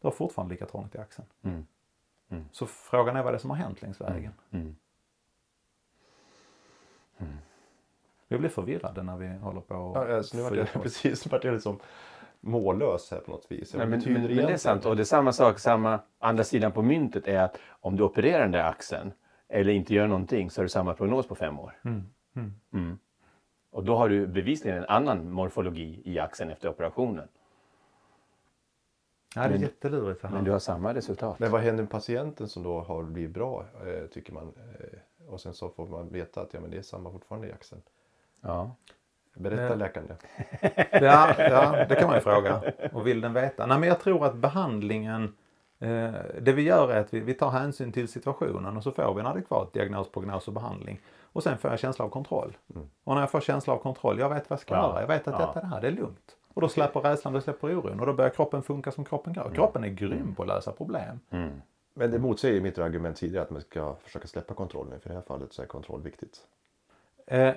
Du har fortfarande lika trångt i axeln. Mm. Mm. Så frågan är vad det är som har hänt längs vägen. Mm. Vi blir förvirrade när vi håller på och Ja, alltså, nu vart jag, precis, nu vart jag liksom mållös här på något vis. Nej, men, men, men det är sant. Och det är samma sak, samma andra sidan på myntet är att om du opererar den där axeln eller inte gör någonting så har du samma prognos på fem år. Mm. Mm. Mm. Och då har du bevisligen en annan morfologi i axeln efter operationen. Ja, det är Men- jättelurigt. Men du har samma resultat. Men vad händer med patienten som då har blivit bra, eh, tycker man? Eh, och sen så får man veta att ja, men det är samma fortfarande i axeln. Ja. Berättar Ja. läkaren det? Ja, ja, det kan man ju fråga. Och vill den veta? Nej, men jag tror att behandlingen, eh, det vi gör är att vi, vi tar hänsyn till situationen och så får vi en adekvat diagnos, prognos och behandling. Och sen får jag känsla av kontroll. Och när jag får känsla av kontroll, jag vet vad jag ska Ja. göra. Jag vet att Ja. detta är det här, det är lugnt. Och då släpper rädslan, då släpper oron och då börjar kroppen funka som kroppen gör. Kroppen är grym på att lösa problem. Mm. Men det motsäger mitt argument tidigare att man ska försöka släppa kontrollen. För i det här fallet så är kontroll viktigt. Eh,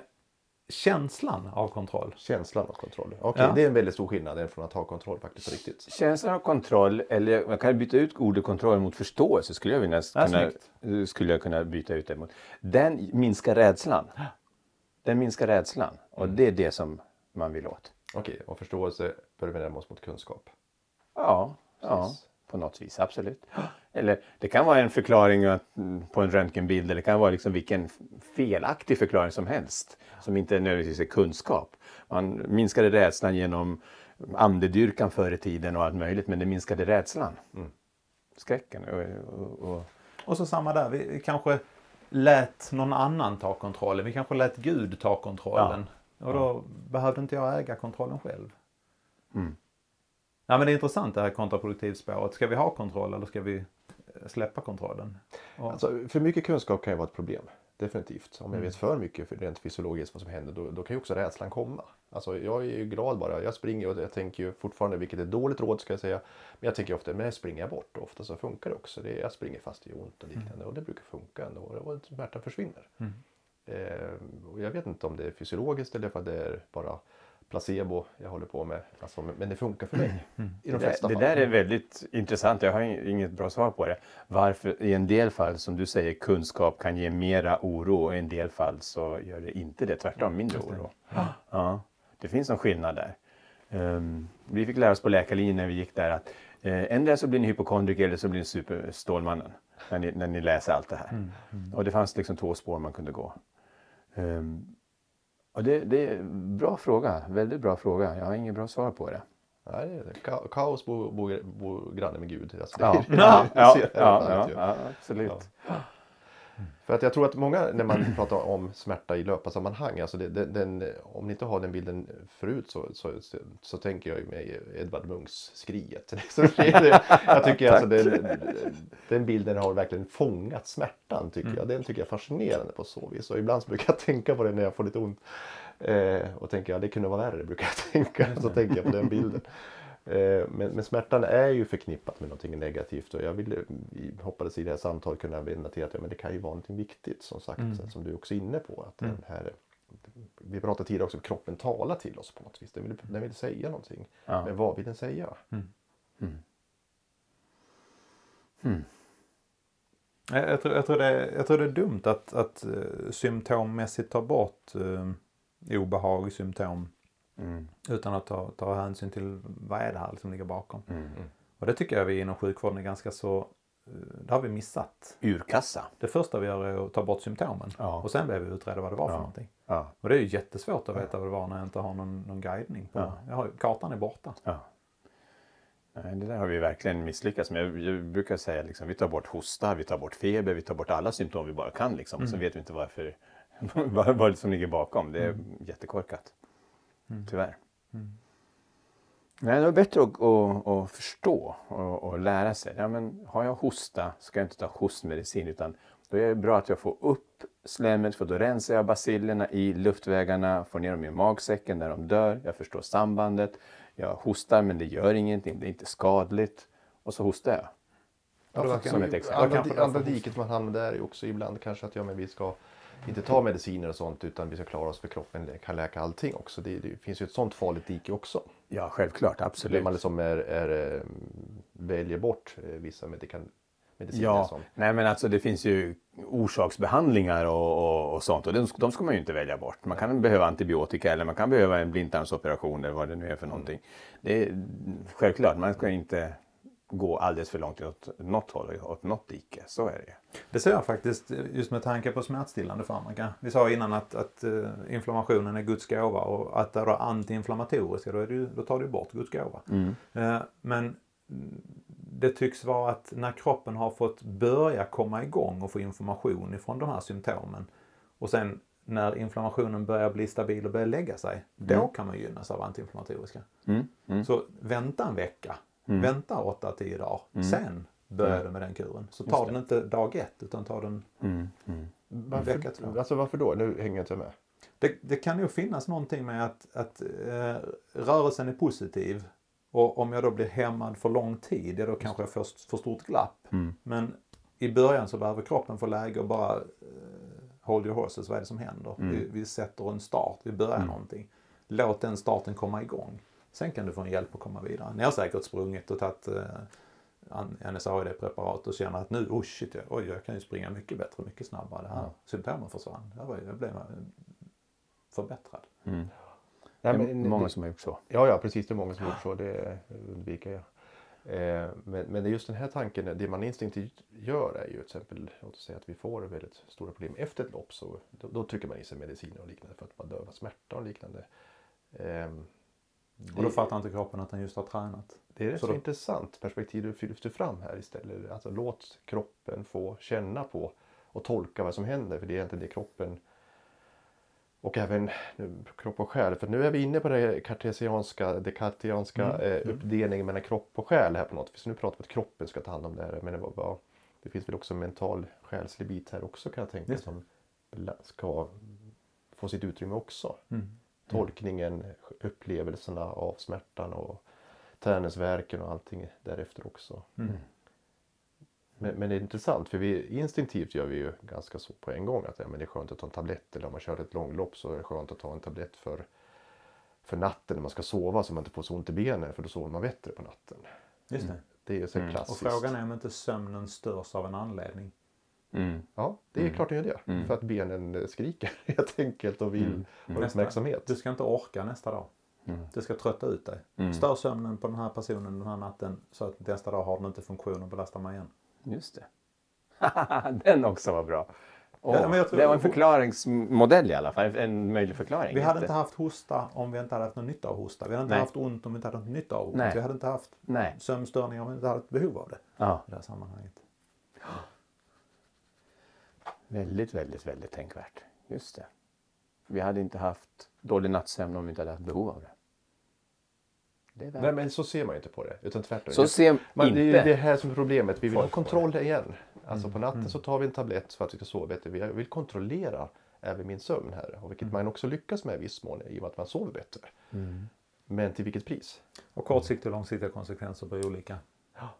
känslan av kontroll. Känslan av kontroll. Okej, Ja. det är en väldigt stor skillnad från att ha kontroll faktiskt riktigt. Känslan av kontroll, eller man kan byta ut ordet kontroll mot förståelse skulle jag vilja Ja, kunna, skulle jag kunna byta ut det mot. Den minskar rädslan. Den minskar rädslan och det är det som man vill åt. Okej, och förståelse börjar vi närma oss mot kunskap. Ja, ja på något vis, absolut. Eller det kan vara en förklaring att, mm, på en röntgenbild eller det kan vara liksom vilken felaktig förklaring som helst som inte nödvändigtvis är kunskap. Man minskade rädslan genom andedyrkan förr i tiden och allt möjligt men det minskade rädslan. Skräcken. Och, och, och, Och så samma där, vi kanske lät någon annan ta kontrollen. Vi kanske lät Gud ta kontrollen. Och då behövde inte jag äga kontrollen själv. Mm. Ja, men det är intressant det här kontraproduktivspåret. Ska vi ha kontroll eller ska vi eh, släppa kontrollen? Och, Alltså, för mycket kunskap kan ju vara ett problem. Definitivt. Om jag vet för mycket för rent fysiologiskt vad som händer då, då kan ju också rädslan komma. Alltså, jag är ju glad bara. Jag springer och jag tänker ju fortfarande, vilket är dåligt råd ska jag säga. Men jag tänker ofta, men jag springer jag bort. Och ofta så funkar det också. Det, jag springer fast i ont och liknande och det brukar funka ändå. Och smärtan försvinner. Eh, och jag vet inte om det är fysiologiskt eller om det är bara placebo jag håller på med. Alltså, men- det funkar för mig. I de det, flesta det fall. där är väldigt intressant. Jag har ing- inget bra svar på det. Varför i en del fall, som du säger, kunskap kan ge mera oro och i en del fall så gör det inte det. Tvärtom, mindre oro. Ja, det finns en skillnad där. Ehm, vi fick lära oss på läkarlinjen när vi gick där att uh, ändå så blir ni hypokondriker eller så blir ni superstålmannen. När ni, när ni läser allt det här. Och det fanns liksom två spår man kunde gå. Ehm, och det, det är en bra fråga, väldigt bra fråga. Jag har inget bra svar på det. Nej, det ka- kaos bor bo, bo granne med Gud. Alltså, det Ja, ja, ja, ser det ja, ja, ja absolut. För att jag tror att många när man pratar om smärta i löparsammanhang, alltså det, den, den, om ni inte har den bilden förut så, så, så, så tänker jag med Edvard Munchs Skriet. Det det- jag tycker alltså den, den bilden har verkligen fångat smärtan tycker jag. Den tycker jag är fascinerande på så vis. Och ibland så brukar jag tänka på det när jag får lite ont. Eh, och tänker ja det kunde vara värre brukar jag tänka. Så tänker jag på den bilden. Eh, Men, men smärtan är ju förknippat med någonting negativt och jag ville, i- hoppades i det här samtalet kunna vända till att ja, men det kan ju vara någonting viktigt som sagt, som du också är inne på. Att den här, vi pratade tidigare också om kroppen talar till oss på något vis. Den vill, den vill säga någonting. Ja. Men vad vill den säga? Jag, jag, tror, jag, tror det, är- jag tror det är dumt att, att uh, symptommässigt ta bort uh, obehag, symptom Mm. utan att ta, ta hänsyn till vad är det här som ligger bakom. Mm. Och det tycker jag vi inom sjukvården är ganska så, eh, det har vi missat. Urkassa. Det första vi gör är att ta bort symptomen Ja. och sen behöver vi utreda vad det var för Ja. någonting. Ja. Och det är ju jättesvårt att veta vad det var när jag inte har någon, någon guidning. På. Ja. Jag har, kartan är borta. Ja. Nej, det där har vi verkligen misslyckats med. Jag, jag brukar säga liksom, vi tar bort hosta, vi tar bort feber, vi tar bort alla symptom vi bara kan. Liksom. Och så vet vi inte varför, vad, vad det som ligger bakom. Det är jättekorkat. Tyvärr. Nej, det är bättre att, att, att förstå och, och lära sig. Ja, men har jag hosta ska jag inte ta hostmedicin utan då är det bra att jag får upp slemmet för då rensar jag bacillerna i luftvägarna, får ner dem i magsäcken när de dör. Jag förstår sambandet. Jag hostar men det gör ingenting, det är inte skadligt. Och så hostar jag. För- verkar- som ett exempel. Andra, andra diket man hamnar där är också ibland kanske att ja, men vi ska inte ta mediciner och sånt utan vi ska klara oss för kroppen kan läka allting också. Det, det finns ju ett sånt farligt dike också. Ja, självklart. Absolut. man liksom är, är, eh, väljer bort eh, vissa mediciner. Ja, Som, nej men alltså det finns ju orsaksbehandlingar och, och, och sånt och de, de ska man ju inte välja bort. Man kan behöva antibiotika eller man kan behöva en blindtarmsoperation eller vad det nu är för någonting. Det är självklart, man ska inte gå alldeles för långt åt något håll, åt något dike. Så är det ju. Det ser jag faktiskt just med tanke på smärtstillande farmaka. Vi sa innan att, att eh, inflammationen är Guds gåva och att det är antiinflammatoriska då, är det då tar du bort Guds gåva. Eh, men mm, det tycks vara att när kroppen har fått börja komma igång och få information ifrån de här symptomen och sen när inflammationen börjar bli stabil och börjar lägga sig, då kan man gynnas av antiinflammatoriska. Så vänta en vecka, vänta 8-10 dagar, sen börjar du med den kuren. Så tar den inte dag ett utan tar den vecka två. varför, alltså varför då? Nu hänger jag inte med. Det, det kan ju finnas någonting med att, att eh, rörelsen är positiv och om jag då blir hämmad för lång tid, ja, då kanske jag får för stort glapp. Men i början så behöver kroppen få läge och bara eh, hold your horses, vad är det som händer? Vi, vi sätter en start, vi börjar någonting. Låt den starten komma igång. Sen kan du få en hjälp att komma vidare. Ni har säkert sprungit och tagit eh, NSAID-preparat och känner att nu, oh shit, jag, oj, jag kan ju springa mycket bättre, mycket snabbare. Det här symptomen försvann. Jag, var, jag blev eh, förbättrad. Nej, Det är men- många som har gjort så. Ja, ja, precis. Det är många som har gjort så. Det undviker jag. Eh, men, men det är just den här tanken, det man instinktivt gör är ju till exempel, låt oss säga att vi får väldigt stora problem efter ett lopp. Så då, då trycker man i sig mediciner och liknande för att man dövar smärta och liknande. Ehm, Och då fattar inte kroppen att den just har tränat. Det är ett Så så, då- intressant perspektiv du lyfter fram här istället. Alltså låt kroppen få känna på och tolka vad som händer. För det är egentligen det kroppen och även kropp och själ. För nu är vi inne på det kartesianska, det kartesianska eh, uppdelningen mellan kropp och själ här på något vis. Nu pratar vi att kroppen ska ta hand om det här. Men det, var, det finns väl också en mental själslig bit här också kan jag tänka som ska få sitt utrymme också. Tolkningen, upplevelserna av smärtan och träningsverken och allting därefter också. Men, men det är intressant för vi instinktivt gör vi ju ganska så på en gång att ja, men det är skönt att ta en tablett eller om man kör ett långlopp så är det skönt att ta en tablett för, för natten när man ska sova så man inte får så ont i benen för då sover man bättre på natten. Just det. Det är ju så Och klassiskt. frågan är om inte sömnen störs av en anledning. Mm. Ja, det är klart den gör det. För att benen skriker helt enkelt och vill ha uppmärksamhet. Du ska inte orka nästa dag. Det ska trötta ut dig. Stör sömnen på den här personen den här natten så att nästa dag har den inte funktion att belasta mig igen. Just det. Den också var bra. Åh, Ja, men jag tror- Det var en förklaringsmodell i alla fall. En möjlig förklaring. Vi hade Inte- inte haft hosta om vi inte hade haft någon nytta av hosta. Vi hade inte Nej. haft ont om vi inte hade haft nytta av ont. Nej. Vi hade inte haft Nej. sömnstörningar om vi inte hade haft behov av det. Ja, I det här sammanhanget. väldigt, väldigt, väldigt tänkvärt. Just det. Vi hade inte haft dålig nattsömn om vi inte hade haft behov av det. Det är. Nej men så ser man ju inte på det. Utan tvärtom. Så ser man, inte. Det är det här som är problemet. Vi vill ha kontroll igen. Alltså på natten så tar vi en tablett för att vi ska sova bättre. Vi vill kontrollera även min sömn här. Och vilket man också lyckas med i viss mån i och med att man sover bättre. Men till vilket pris? Och kortsiktiga och långsiktiga konsekvenser blir olika.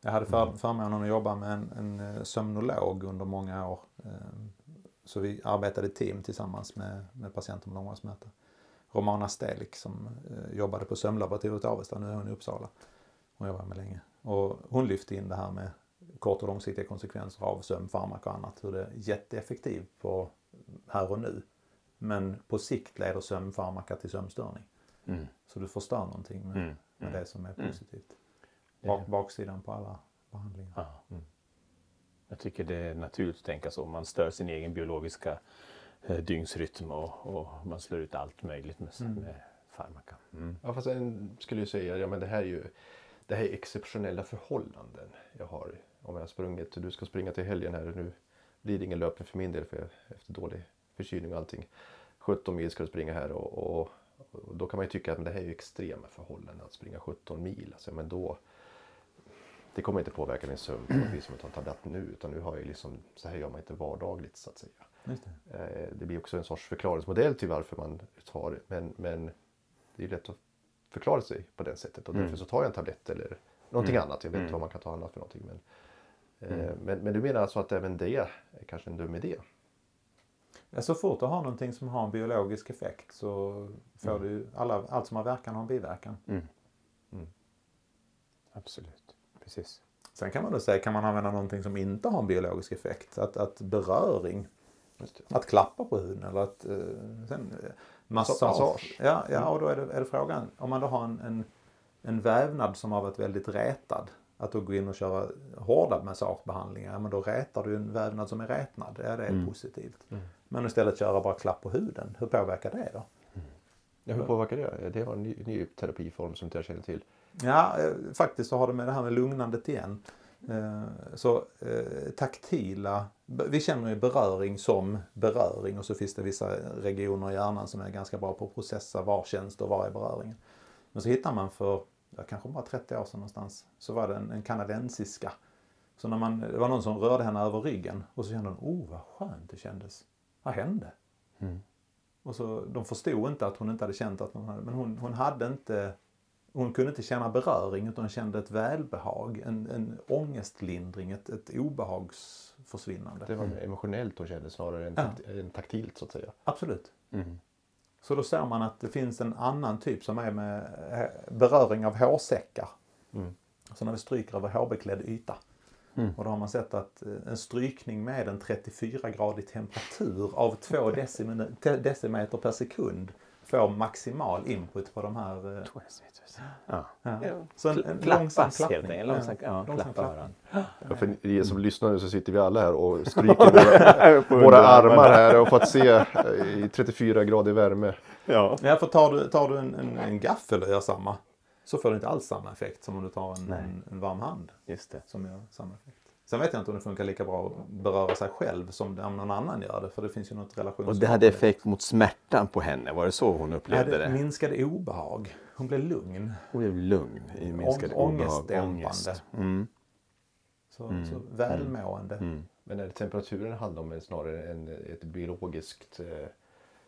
Jag hade för, förmånen att jobba med en, en eh, sömnolog under många år. Ehm, Så vi arbetade i team tillsammans med, med patienter med långvårdssmärta. Romana Stelik som eh, jobbade på sömnlaboratoriet i Avesta, nu är hon i Uppsala. Hon jobbar med länge. Och hon lyfte in det här med kort och långsiktiga konsekvenser av sömnfarmaka och annat. Hur det är jätteeffektivt på här och nu. Men på sikt leder sömnfarmaka till sömnstörning. Mm. Så du förstör någonting med, med det som är positivt. Bak, baksidan på alla behandlingar. Ja. Jag tycker det är naturligt att tänka så. Man stör sin egen biologiska eh, dygnsrytm och, och man slår ut allt möjligt med, med farmaka. Mm. Ja, fast en skulle ju säga, ja men det här är ju det här är exceptionella förhållanden jag har. Om jag har sprungit, du ska springa till helgen här nu blir det ingen löpning för min del för jag, efter dålig förkylning och allting. 17 mil ska du springa här och, och, och då kan man ju tycka att men det här är ju extrema förhållanden att springa 17 mil. Alltså, men då, det kommer inte påverka din sömn på något vis som att ta en tablett nu utan nu har jag liksom, så här gör man inte vardagligt så att säga. Det. Eh, Det blir också en sorts förklaringsmodell till varför man tar det. Men, men det är lätt att förklara sig på det sättet och därför så tar jag en tablett eller någonting annat. Jag vet inte vad man kan ta annat för någonting. Men, Eh, Men, men du menar alltså att även det är kanske en dum idé? Ja, så fort du har någonting som har en biologisk effekt så får du ju alla, allt som har verkan har en biverkan. Absolut. Precis. Sen kan man då säga, kan man använda någonting som inte har en biologisk effekt? Att, att beröring, att klappa på huden eller att eh, sen, eh, massage. Massage. Ja, ja, och då är det, är det frågan, om man då har en, en, en vävnad som har varit väldigt rätad, att då gå in och köra hårda massagebehandlingar, ja, men då rätar du en vävnad som är rätnad. Ja, det är positivt. Men istället köra bara klapp på huden, hur påverkar det då? Ja, hur påverkar det? Det var en ny, ny terapiform som inte jag känner till. Ja, eh, faktiskt så har det med det här med lugnandet igen. Eh, Så eh, taktila, vi känner ju beröring som beröring och så finns det vissa regioner i hjärnan som är ganska bra på att processa var känns det och var är beröringen. Men så hittar man för, kanske bara 30 år sedan någonstans, så var det en, en kanadensiska. Så när man, det var någon som rörde henne över ryggen och så kände hon, oh vad skönt det kändes. Vad hände? Och så, de förstod inte att hon inte hade känt att hon hade, men hon, hon hade inte, hon kunde inte känna beröring utan hon kände ett välbehag, en, en ångestlindring, ett, ett obehagsförsvinnande. Det var emotionellt hon kände snarare än, Ja. takt, taktilt så att säga. Absolut. Så då ser man att det finns en annan typ som är med eh, beröring av hårsäckar. Så när vi stryker över hårbeklädd yta. Och då har man sett att eh, en strykning med en 34-gradig temperatur av 2 decimin- te- decimeter per sekund får maximal input på de här... eh, Ja. Ja. Ja. Så en, en Klappas långsam klappning. enkelt. Långsam, ja, långsam klappa klappning. Ja, för er som lyssnar nu så sitter vi alla här och stryker våra, våra armar här och fått se eh, i 34 grader värme. Ja. Ja, för tar du, tar du en, en, en gaffel och gör samma så får du inte alls samma effekt som om du tar en, en, en varm hand Just det. som gör samma effekt. Sen vet jag inte om det funkar lika bra att beröra sig själv som om någon annan gör det. För det finns ju något relations... Och det hade effekt mot smärtan på henne. Var det så hon upplevde det det? minskade obehag. Hon blev lugn. Hon blev lugn i minskad Ång- obehag. ångestdämpande. Ångest. Mm. Så, så välmående. Men är det temperaturen handlar om snarare än ett biologiskt eh,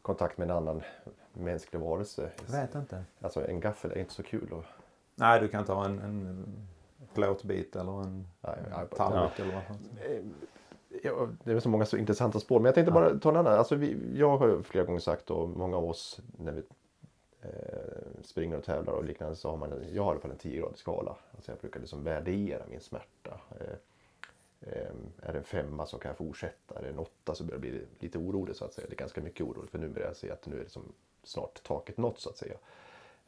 kontakt med en annan mänsklig varelse? Jag vet inte. Alltså en gaffel är inte så kul. Och, Nej, du kan ta en, en plåtbit eller en nej, tallrik eller vad som Ja, det är så många så intressanta spår. Men jag tänkte bara ta en annan. Alltså vi, jag har flera gånger sagt och många av oss när vi eh, springer och tävlar och liknande så har man, jag har i alla fall en 10-gradig skala. Alltså jag brukar liksom värdera min smärta. Eh, eh, är det en femma så kan jag fortsätta. Är det en åtta så börjar jag bli lite orolig så att säga. Det är ganska mycket orolig för nu börjar jag se att nu är det som snart taket nått så att säga.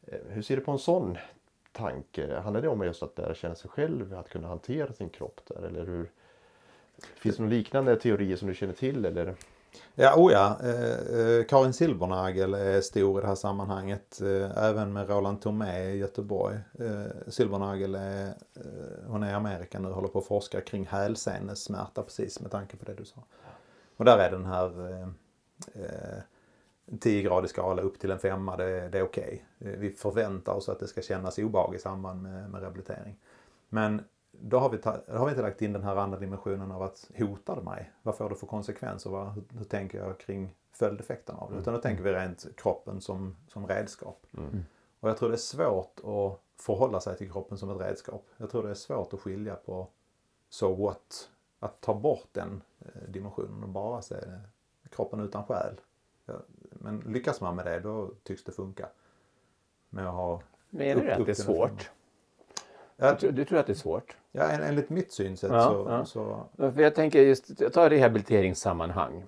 Eh, hur ser du på en sån tanke? Handlar det om just att lära känna sig själv, att kunna hantera sin kropp där eller hur? Finns det några liknande teorier som du känner till eller? Ja, oh ja. Eh, eh Karin Silbernagel är stor i det här sammanhanget. Eh, även med Roland Tomé i Göteborg. Eh, Silbernagel är, eh, hon är i Amerika nu, håller på att forska kring hälsenesmärta precis med tanke på det du sa. Och där är den här eh, eh, eh, 10-gradig skala upp till en femma, det, det är okej. Eh, Vi förväntar oss att det ska kännas obehag i samband med, med rehabilitering. Men då har, vi ta, då har vi inte lagt in den här andra dimensionen av att hotar det mig? Vad får det för konsekvenser? Vad, hur, hur tänker jag kring följdeffekterna av det? Utan då tänker vi rent kroppen som, som redskap. Och jag tror det är svårt att förhålla sig till kroppen som ett redskap. Jag tror det är svårt att skilja på so what. Att ta bort den eh, dimensionen och bara se kroppen utan själ. Men lyckas man med det då tycks det funka. Med att ha Menar du att det är svårt? Ja, Du, tror- du tror att det är svårt? Ja, en- enligt mitt synsätt Ja, så, ja. så... För jag tänker just, jag tar rehabiliteringssammanhang.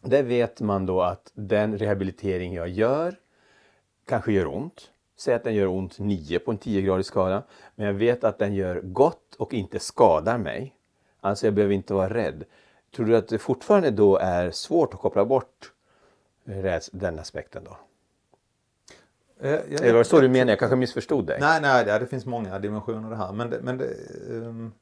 Där vet man då att den rehabilitering jag gör kanske gör ont. Säg att den gör ont 9 på en 10-gradig skala. Men jag vet att den gör gott och inte skadar mig. Alltså jag behöver inte vara rädd. Tror du att det fortfarande då är svårt att koppla bort den aspekten då? Eh, jag- Eller var det så du menar? Jag kanske missförstod dig. Nej, nej, ja, det finns många dimensioner det här. Men, det, men det, ehm,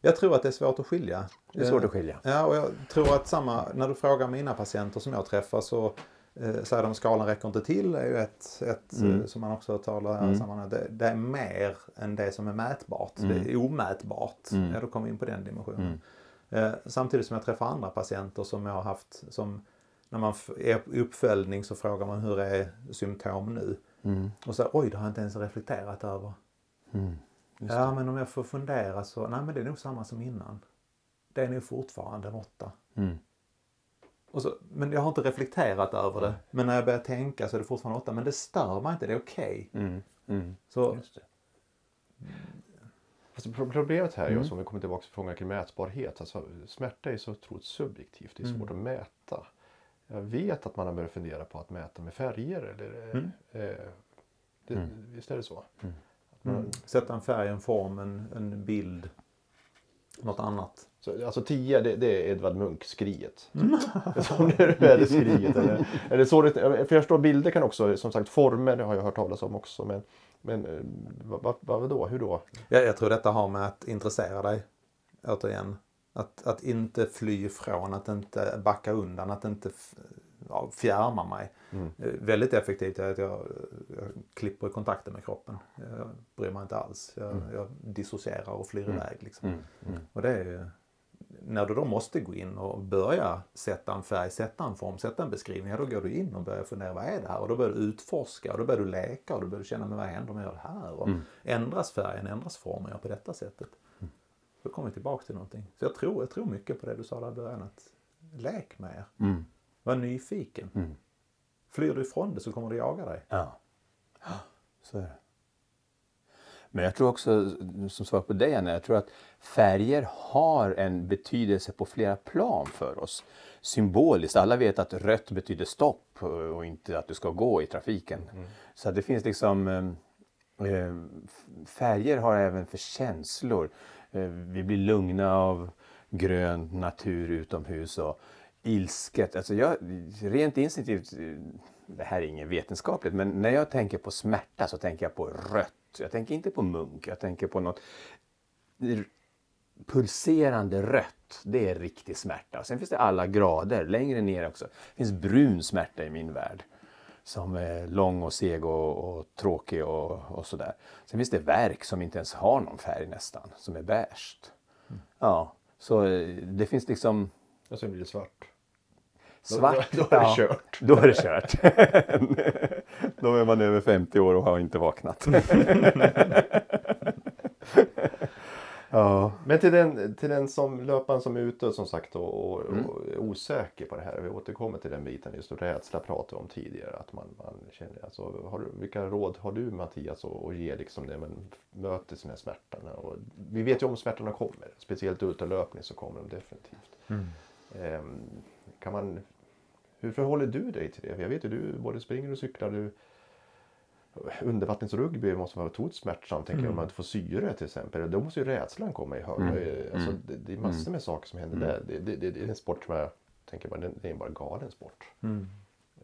jag tror att det är svårt att skilja. Det är svårt Eh, att skilja. Ja, och jag tror att samma, när du frågar mina patienter som jag träffar så eh, säger de skalan räcker inte till. är ju ett, ett Mm. eh, som man också talar här i sammanhanget. Det, det är mer än det som är mätbart. Det är omätbart. Mm. Ja, då kommer vi in på den dimensionen. Eh, samtidigt som jag träffar andra patienter som jag har haft som när man är i uppföljning så frågar man hur är symptom nu? Mm. Och så oj, det har jag inte ens reflekterat över. Ja, men om jag får fundera så, nej men det är nog samma som innan. Det är nog fortfarande en åtta. Mm. Och så, men jag har inte reflekterat över det. Men när jag börjar tänka så är det fortfarande åtta. Men det stör mig inte, det är okej. Mm. Mm. Så. Alltså, pro- problemet här är ju, som vi kommer tillbaka till frågan kring mätbarhet. Alltså, smärta är så otroligt subjektivt. Det är svårt att mäta. Jag vet att man har börjat fundera på att mäta med färger. Eller, eh, det, Visst är det så? Att man, mm, sätta en färg, en form, en, en bild. Något annat. så, alltså 10 det, det är Edvard Munch-skriet. Som det är det skriet. Eller, eller så det, för jag förstår bilder kan också, som sagt former har jag hört talas om också. Men, men eh, vad, vad, vad då? Hur då? Jag, jag tror detta har med att intressera dig. Återigen. Att, att inte fly ifrån, att inte backa undan, att inte ja, fjärma mig. Mm. Eh, Väldigt effektivt är att jag, jag klipper i kontakten med kroppen. Jag bryr mig inte alls. Jag, Mm. jag dissocierar och flyr iväg. Liksom. Och det är när du då måste gå in och börja sätta en färg, sätta en form, sätta en beskrivning. Ja, då går du in och börjar fundera, vad är det här? Och då börjar du utforska och då börjar du leka och då börjar du känna, men vad händer om jag gör det här? Och Ändras färgen, ändras formen, jag på detta sättet. Då kommer vi tillbaka till någonting. Så jag tror, jag tror mycket på det du sa där i början, att lek med er. Mm. Var nyfiken. Flyr du ifrån det så kommer det jaga dig. Ja. Så är det. Men jag tror också, som svar på dig Anna, jag tror att färger har en betydelse på flera plan för oss. Symboliskt, alla vet att rött betyder stopp och inte att du ska gå i trafiken. Så att det finns liksom eh, eh, färger har även för känslor. Eh, vi blir lugna av grön natur utomhus och ilsket. Alltså jag, rent instinktivt, eh, det här är inget vetenskapligt, men när jag tänker på smärta så tänker jag på rött. Jag tänker inte på munk, jag tänker på något pulserande rött. Det är riktig smärta. Sen finns det alla grader, längre ner också. Det finns brun smärta i min värld. Som är lång och seg och, och tråkig och, och sådär. Sen finns det verk som inte ens har någon färg nästan, som är beige. Ja, så eh, det finns liksom Och sen blir det svart. svart. Då, då, då är det kört. Då är det kört. då är man över 50 år och har inte vaknat. ja. Men till den, till den som löparen som är ute som sagt och, och, Mm. och är osäker på det här. Vi återkommer till den biten. Just rädsla pratade vi om tidigare. Att man, man känner, alltså, har du, vilka råd har du Mattias att, att ge liksom när man möter sina smärtorna? Och vi vet ju om smärtorna kommer. Speciellt utelöpning så kommer de definitivt. Mm. Ehm, kan man, hur förhåller du dig till det? För jag vet ju du både springer och cyklar. Du, undervattensrugby måste vara otroligt smärtsamt. Tänker jag, om man inte får syre till exempel. Då måste ju rädslan komma i hög. Alltså, det, det är massor med saker som händer där. Det, det, det, är en sport som jag tänker bara, det, är bara en galen sport.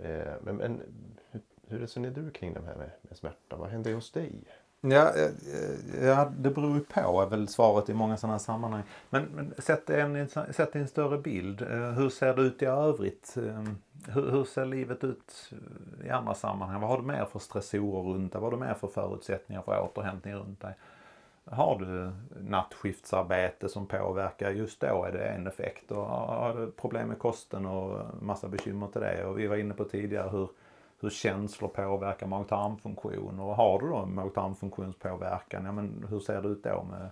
Eh, men men hur, hur resonerar du kring det här med, med smärta? Vad händer hos dig? Ja, eh, eh, ja, det beror ju på är väl svaret i många sådana här sammanhang. Men, men sätt, det en, sätt i en större bild. Eh, hur ser det ut i övrigt? Ehm, hur, hur ser livet ut i andra sammanhang? Vad har du mer för stressorer runt dig? Vad har du mer för förutsättningar för återhämtning runt dig? Har du nattskiftsarbete som påverkar, just då är det en effekt. Och har du problem med kosten och massa bekymmer till det. Och vi var inne på tidigare hur, hur känslor påverkar mag-tarmfunktion. Och har du då mag-tarmfunktionspåverkan, ja men hur ser det ut då med...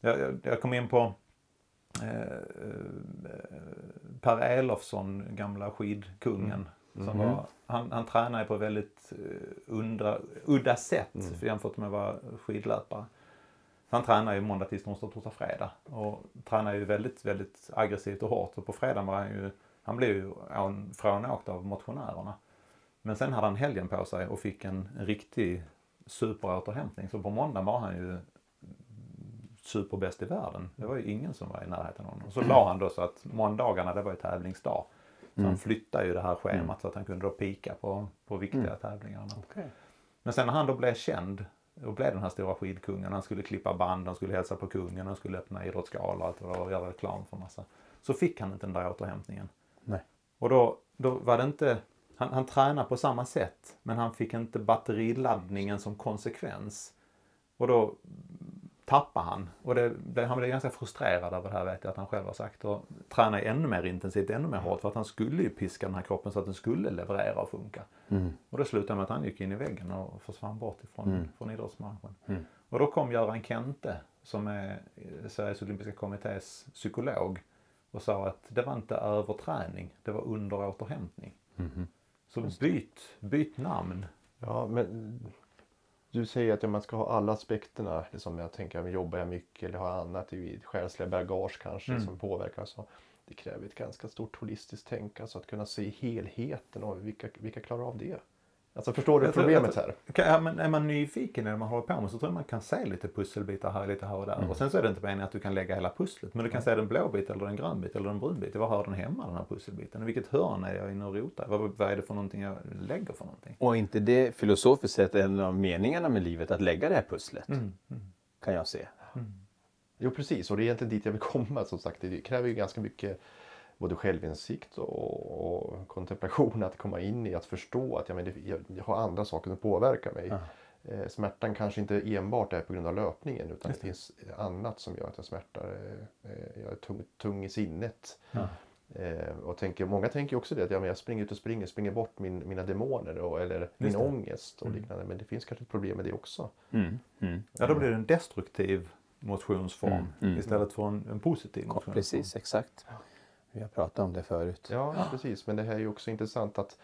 Jag, jag, jag kom in på eh, eh, Per Elofsson, gamla skidkungen. Som var, han, han tränar ju på ett väldigt eh, undra, udda sätt jämfört med att vara skidlöpare. Han tränar ju måndag, tisdag, onsdag, torsdag, fredag. Och tränar ju väldigt, väldigt aggressivt och hårt. Och på fredagen var han ju, han blev ju frånåkt av motionärerna. Men sen hade han helgen på sig och fick en riktig superåterhämtning. Så på måndag var han ju superbäst i världen. Det var ju ingen som var i närheten av honom. Så la han då så att måndagarna det var ju tävlingsdag. Så han flyttade ju det här schemat så att han kunde då pika på, på viktiga tävlingar. Men sen när han då blev känd och blev den här stora skidkungen. Han skulle klippa band, han skulle hälsa på kungen, han skulle öppna idrottsgalor och allt det och göra reklam för massa. Så fick han inte den där återhämtningen. Nej. Och då, då var det inte, han, han tränade på samma sätt men han fick inte batteriladdningen som konsekvens. Och då tappade han. Och det, det, han blev ganska frustrerad över det här vet jag att han själv har sagt. Och tränade ännu mer intensivt, ännu mer hårt för att han skulle ju piska den här kroppen så att den skulle leverera och funka. Och det slutade med att han gick in i väggen och försvann bort ifrån från idrottsmarschen. Och då kom Göran Kente som är Sveriges Olympiska Kommittés psykolog och sa att det var inte överträning, det var underåterhämtning. Mhm. Så byt, byt namn. Ja, men du säger att man ska ha alla aspekterna. Liksom jag tänker, jobbar jag mycket eller har jag annat i själsliga bagage kanske Mm. som påverkar. Så det kräver ett ganska stort holistiskt tänk, alltså att kunna se helheten och vilka, vilka klarar av det? Alltså förstår du tror- problemet här? Kan- Ja, men är man nyfiken det man håller på med så tror jag man kan se lite pusselbitar här, lite här och där. Och sen så är det inte meningen att du kan lägga hela pusslet. Men du kan se den blå bit eller en grön bit eller en brun bit. Var hör den hemma den här pusselbiten? I vilket hörn är jag inne och rotar? Vad, vad är det för någonting jag lägger för någonting? Och inte det filosofiskt sett en av meningarna med livet att lägga det här pusslet? Mm. Kan jag se. Jo precis, och det är egentligen dit jag vill komma. Som sagt, det kräver ju ganska mycket både självinsikt och, och kontemplation att komma in i, att förstå att ja, men det, jag, jag har andra saker som påverkar mig. Eh, smärtan kanske inte enbart är på grund av löpningen utan det. finns annat som gör att jag smärtar. Eh, jag är tung, tung i sinnet. Eh, och tänker, många tänker också det att ja, men jag springer ut och springer, springer bort min, mina demoner och, eller min det. ångest och liknande. Men det finns kanske ett problem med det också. Mm. Mm. Ja, då blir det en destruktiv motionsform Mm, mm. istället för en, en positiv Ja, motionsform. precis, exakt. Vi har pratat om det förut. Ja, precis. Men det här är ju också intressant att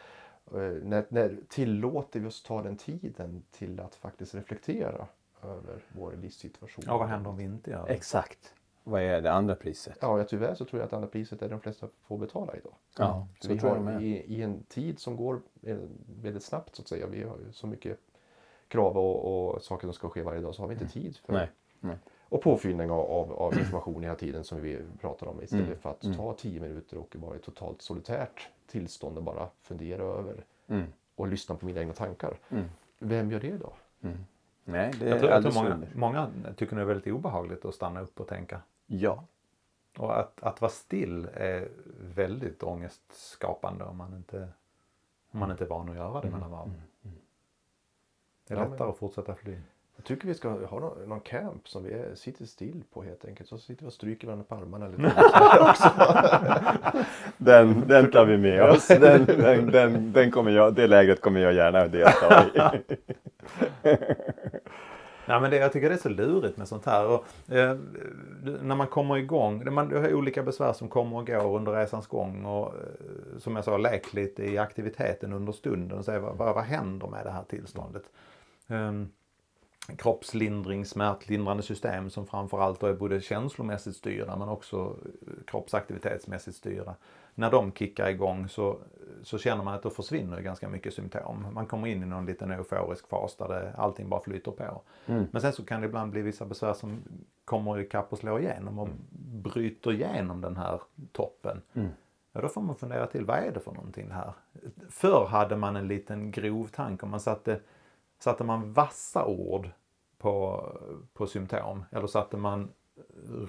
eh, när, när tillåter vi oss ta den tiden till att faktiskt reflektera över vår livssituation? Ja, vad händer om vi inte gör det? Exakt. Vad är det andra priset? Ja, jag tyvärr så tror jag att andra priset är de flesta får betala idag. Ja, Så vi tror jag har i, I en tid som går eh, väldigt snabbt så att säga. Vi har ju så mycket krav och, och saker som ska ske varje dag så har vi inte tid för Nej. Nej. Och påfyllning av, av, av information hela tiden som vi pratar om istället Mm. för att ta tio minuter och vara i totalt solitärt tillstånd och bara fundera över Mm. och lyssna på mina egna tankar. Mm. Vem gör det då? Nej, det Jag är tror, jag tror många, många tycker det är väldigt obehagligt att stanna upp och tänka. Ja. Och att, att vara still är väldigt ångestskapande om man inte, om man inte är van att göra det mellan varven. Det är Ja, men- lättare att fortsätta fly. Jag tycker vi ska ha någon, någon camp som vi är, sitter still på helt enkelt. Så sitter vi och stryker varandra på armarna lite. Den, den tar vi med oss. Den, den, den, den kommer jag, det lägret kommer jag gärna delta i. Nej, men det, jag tycker det är så lurigt med sånt här. Och, eh, när man kommer igång, man har olika besvär som kommer och går under resans gång. Och, eh, som jag sa, lek lite i aktiviteten under stunden och se vad, vad, vad händer med det här tillståndet. Um, kroppslindring, smärtlindrande system som framförallt är både känslomässigt styrda men också eh, kroppsaktivitetsmässigt styrda. När de kickar igång så, så känner man att då försvinner ganska mycket symptom. Man kommer in i någon liten euforisk fas där det, allting bara flyter på. Men sen så kan det ibland bli vissa besvär som kommer ikapp och slår igenom och bryter igenom den här toppen. Ja, då får man fundera till, vad är det för någonting här? Förr hade man en liten grov tanke om man satte, satte man vassa ord på, på symptom eller satte man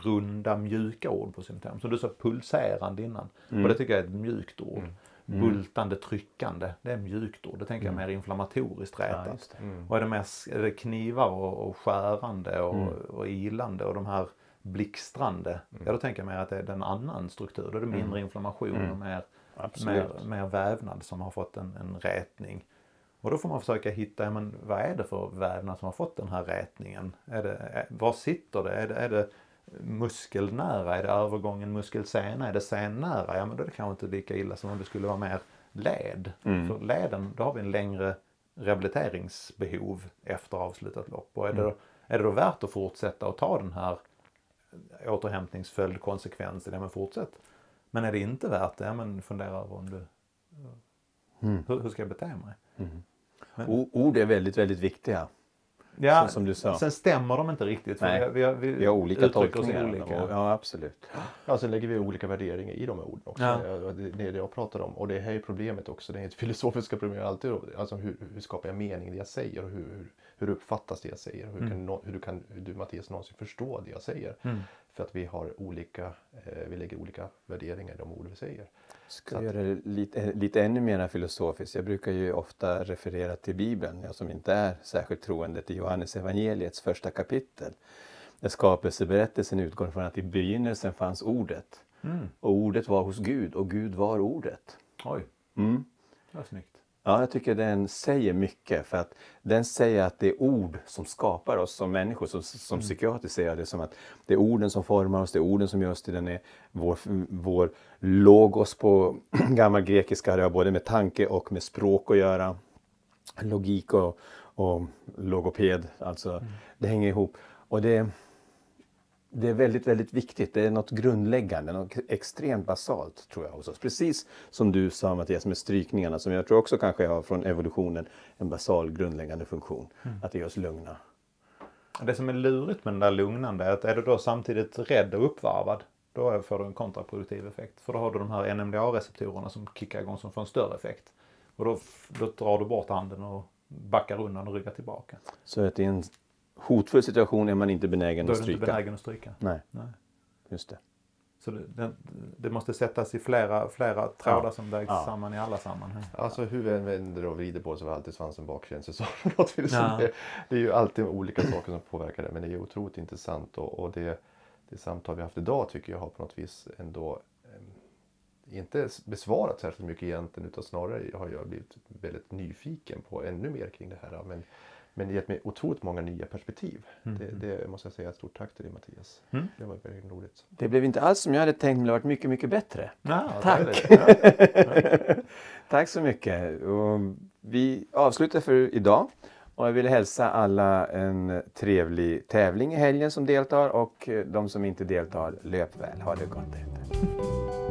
runda mjuka ord på symptom. Som du sa pulserande innan. Och det tycker jag är ett mjukt ord. Bultande, tryckande, det är mjukt ord. Det tänker jag mer inflammatoriskt rätat. Ja. Och är det, mer, är det knivar och, och skärande och, och ilande och de här blixtrande. Ja då tänker jag mer att det är en annan struktur. Då är det mindre inflammation och mer, mer, mer vävnad som har fått en, en rätning. Och då får man försöka hitta, ja, men vad är det för vävnad som har fått den här rätningen? Är det, är, var sitter det? Är det, är det muskelnära? Är det övergången muskelsena? Är det sennära? Ja men då är det kanske inte lika illa som om det skulle vara mer led. För leden, då har vi en längre rehabiliteringsbehov efter avslutat lopp. Och är, det, då- är det då värt att fortsätta och ta den här återhämtningsföljdkonsekvensen? Ja men fortsätt. Men är det inte värt det? Ja men fundera över om du... Hur, hur ska jag bete mig? O- Ord är väldigt, väldigt viktiga. Ja, Så som du sa. Sen stämmer de inte riktigt. Nej. vi, vi, Vi har olika tolkningar. Olika. Ja, absolut. Ja, sen lägger vi olika värderingar i de här orden också. Ja. Det, är det jag pratar om. Och det här är problemet också. Det är ett filosofiska problem alltid. Alltså hur, hur skapar jag mening i det jag säger? Och hur, hur, uppfattas det jag säger? Hur, kan, nå- hur, kan du Mattias någonsin förstå det jag säger? För att vi har olika, eh, vi lägger olika värderingar i de ord vi säger. Ska jag göra det lite, lite ännu mer filosofiskt. Jag brukar ju ofta referera till Bibeln, jag som inte är särskilt troende, till Johannes evangeliets första kapitel. Där skapelseberättelsen utgår från att i begynnelsen fanns ordet. Och ordet var hos Gud och Gud var ordet. Oj, Mm. det var snyggt. Ja, jag tycker den säger mycket för att den säger att det är ord som skapar oss som människor. Som, som mm. psykiater ser jag det som att det är orden som formar oss, det är orden som gör oss till den är vår, vår logos på gammal grekiska det har både med tanke och med språk att göra. Logik och, och logoped, alltså mm. det hänger ihop. Och det, det är väldigt, väldigt viktigt. Det är något grundläggande, något extremt basalt tror jag hos oss. Precis som du sa Mattias med strykningarna som jag tror också kanske har från evolutionen en basal grundläggande funktion. Mm. Att det gör oss lugna. Det som är lurigt med den där lugnande är att är du då samtidigt rädd och uppvarvad då får du en kontraproduktiv effekt. För då har du de här NMDA-receptorerna som kickar igång som får en större effekt. Och då, då drar du bort handen och backar undan och ryggar tillbaka. Så att i en hotfull situation är man inte benägen att stryka? Då är du inte benägen att stryka. Nej, Nej. just det. Så det, det, det, måste sättas i flera, flera trådar ja. som vägs ja. samman i alla sammanhang. Alltså hur vi än vänder och vrider på så har alltid svansen bakkänns så på något vis. Ja. Det, det, är ju alltid olika saker som påverkar det men det är otroligt intressant och, och det, det samtal vi haft idag tycker jag har på något vis ändå eh, inte besvarat särskilt mycket egentligen utan snarare har jag blivit väldigt nyfiken på ännu mer kring det här. Men, men gett mig otroligt många nya perspektiv. Mm. Det, det, måste jag säga. Stort tack till dig Mattias. Mm. Det var väldigt roligt. Det blev inte alls som jag hade tänkt men det har varit mycket, mycket bättre. Ja, tack! Ja. tack så mycket. Och vi avslutar för idag. Och jag vill hälsa alla en trevlig tävling i helgen som deltar och de som inte deltar, löp väl. Ha det gott.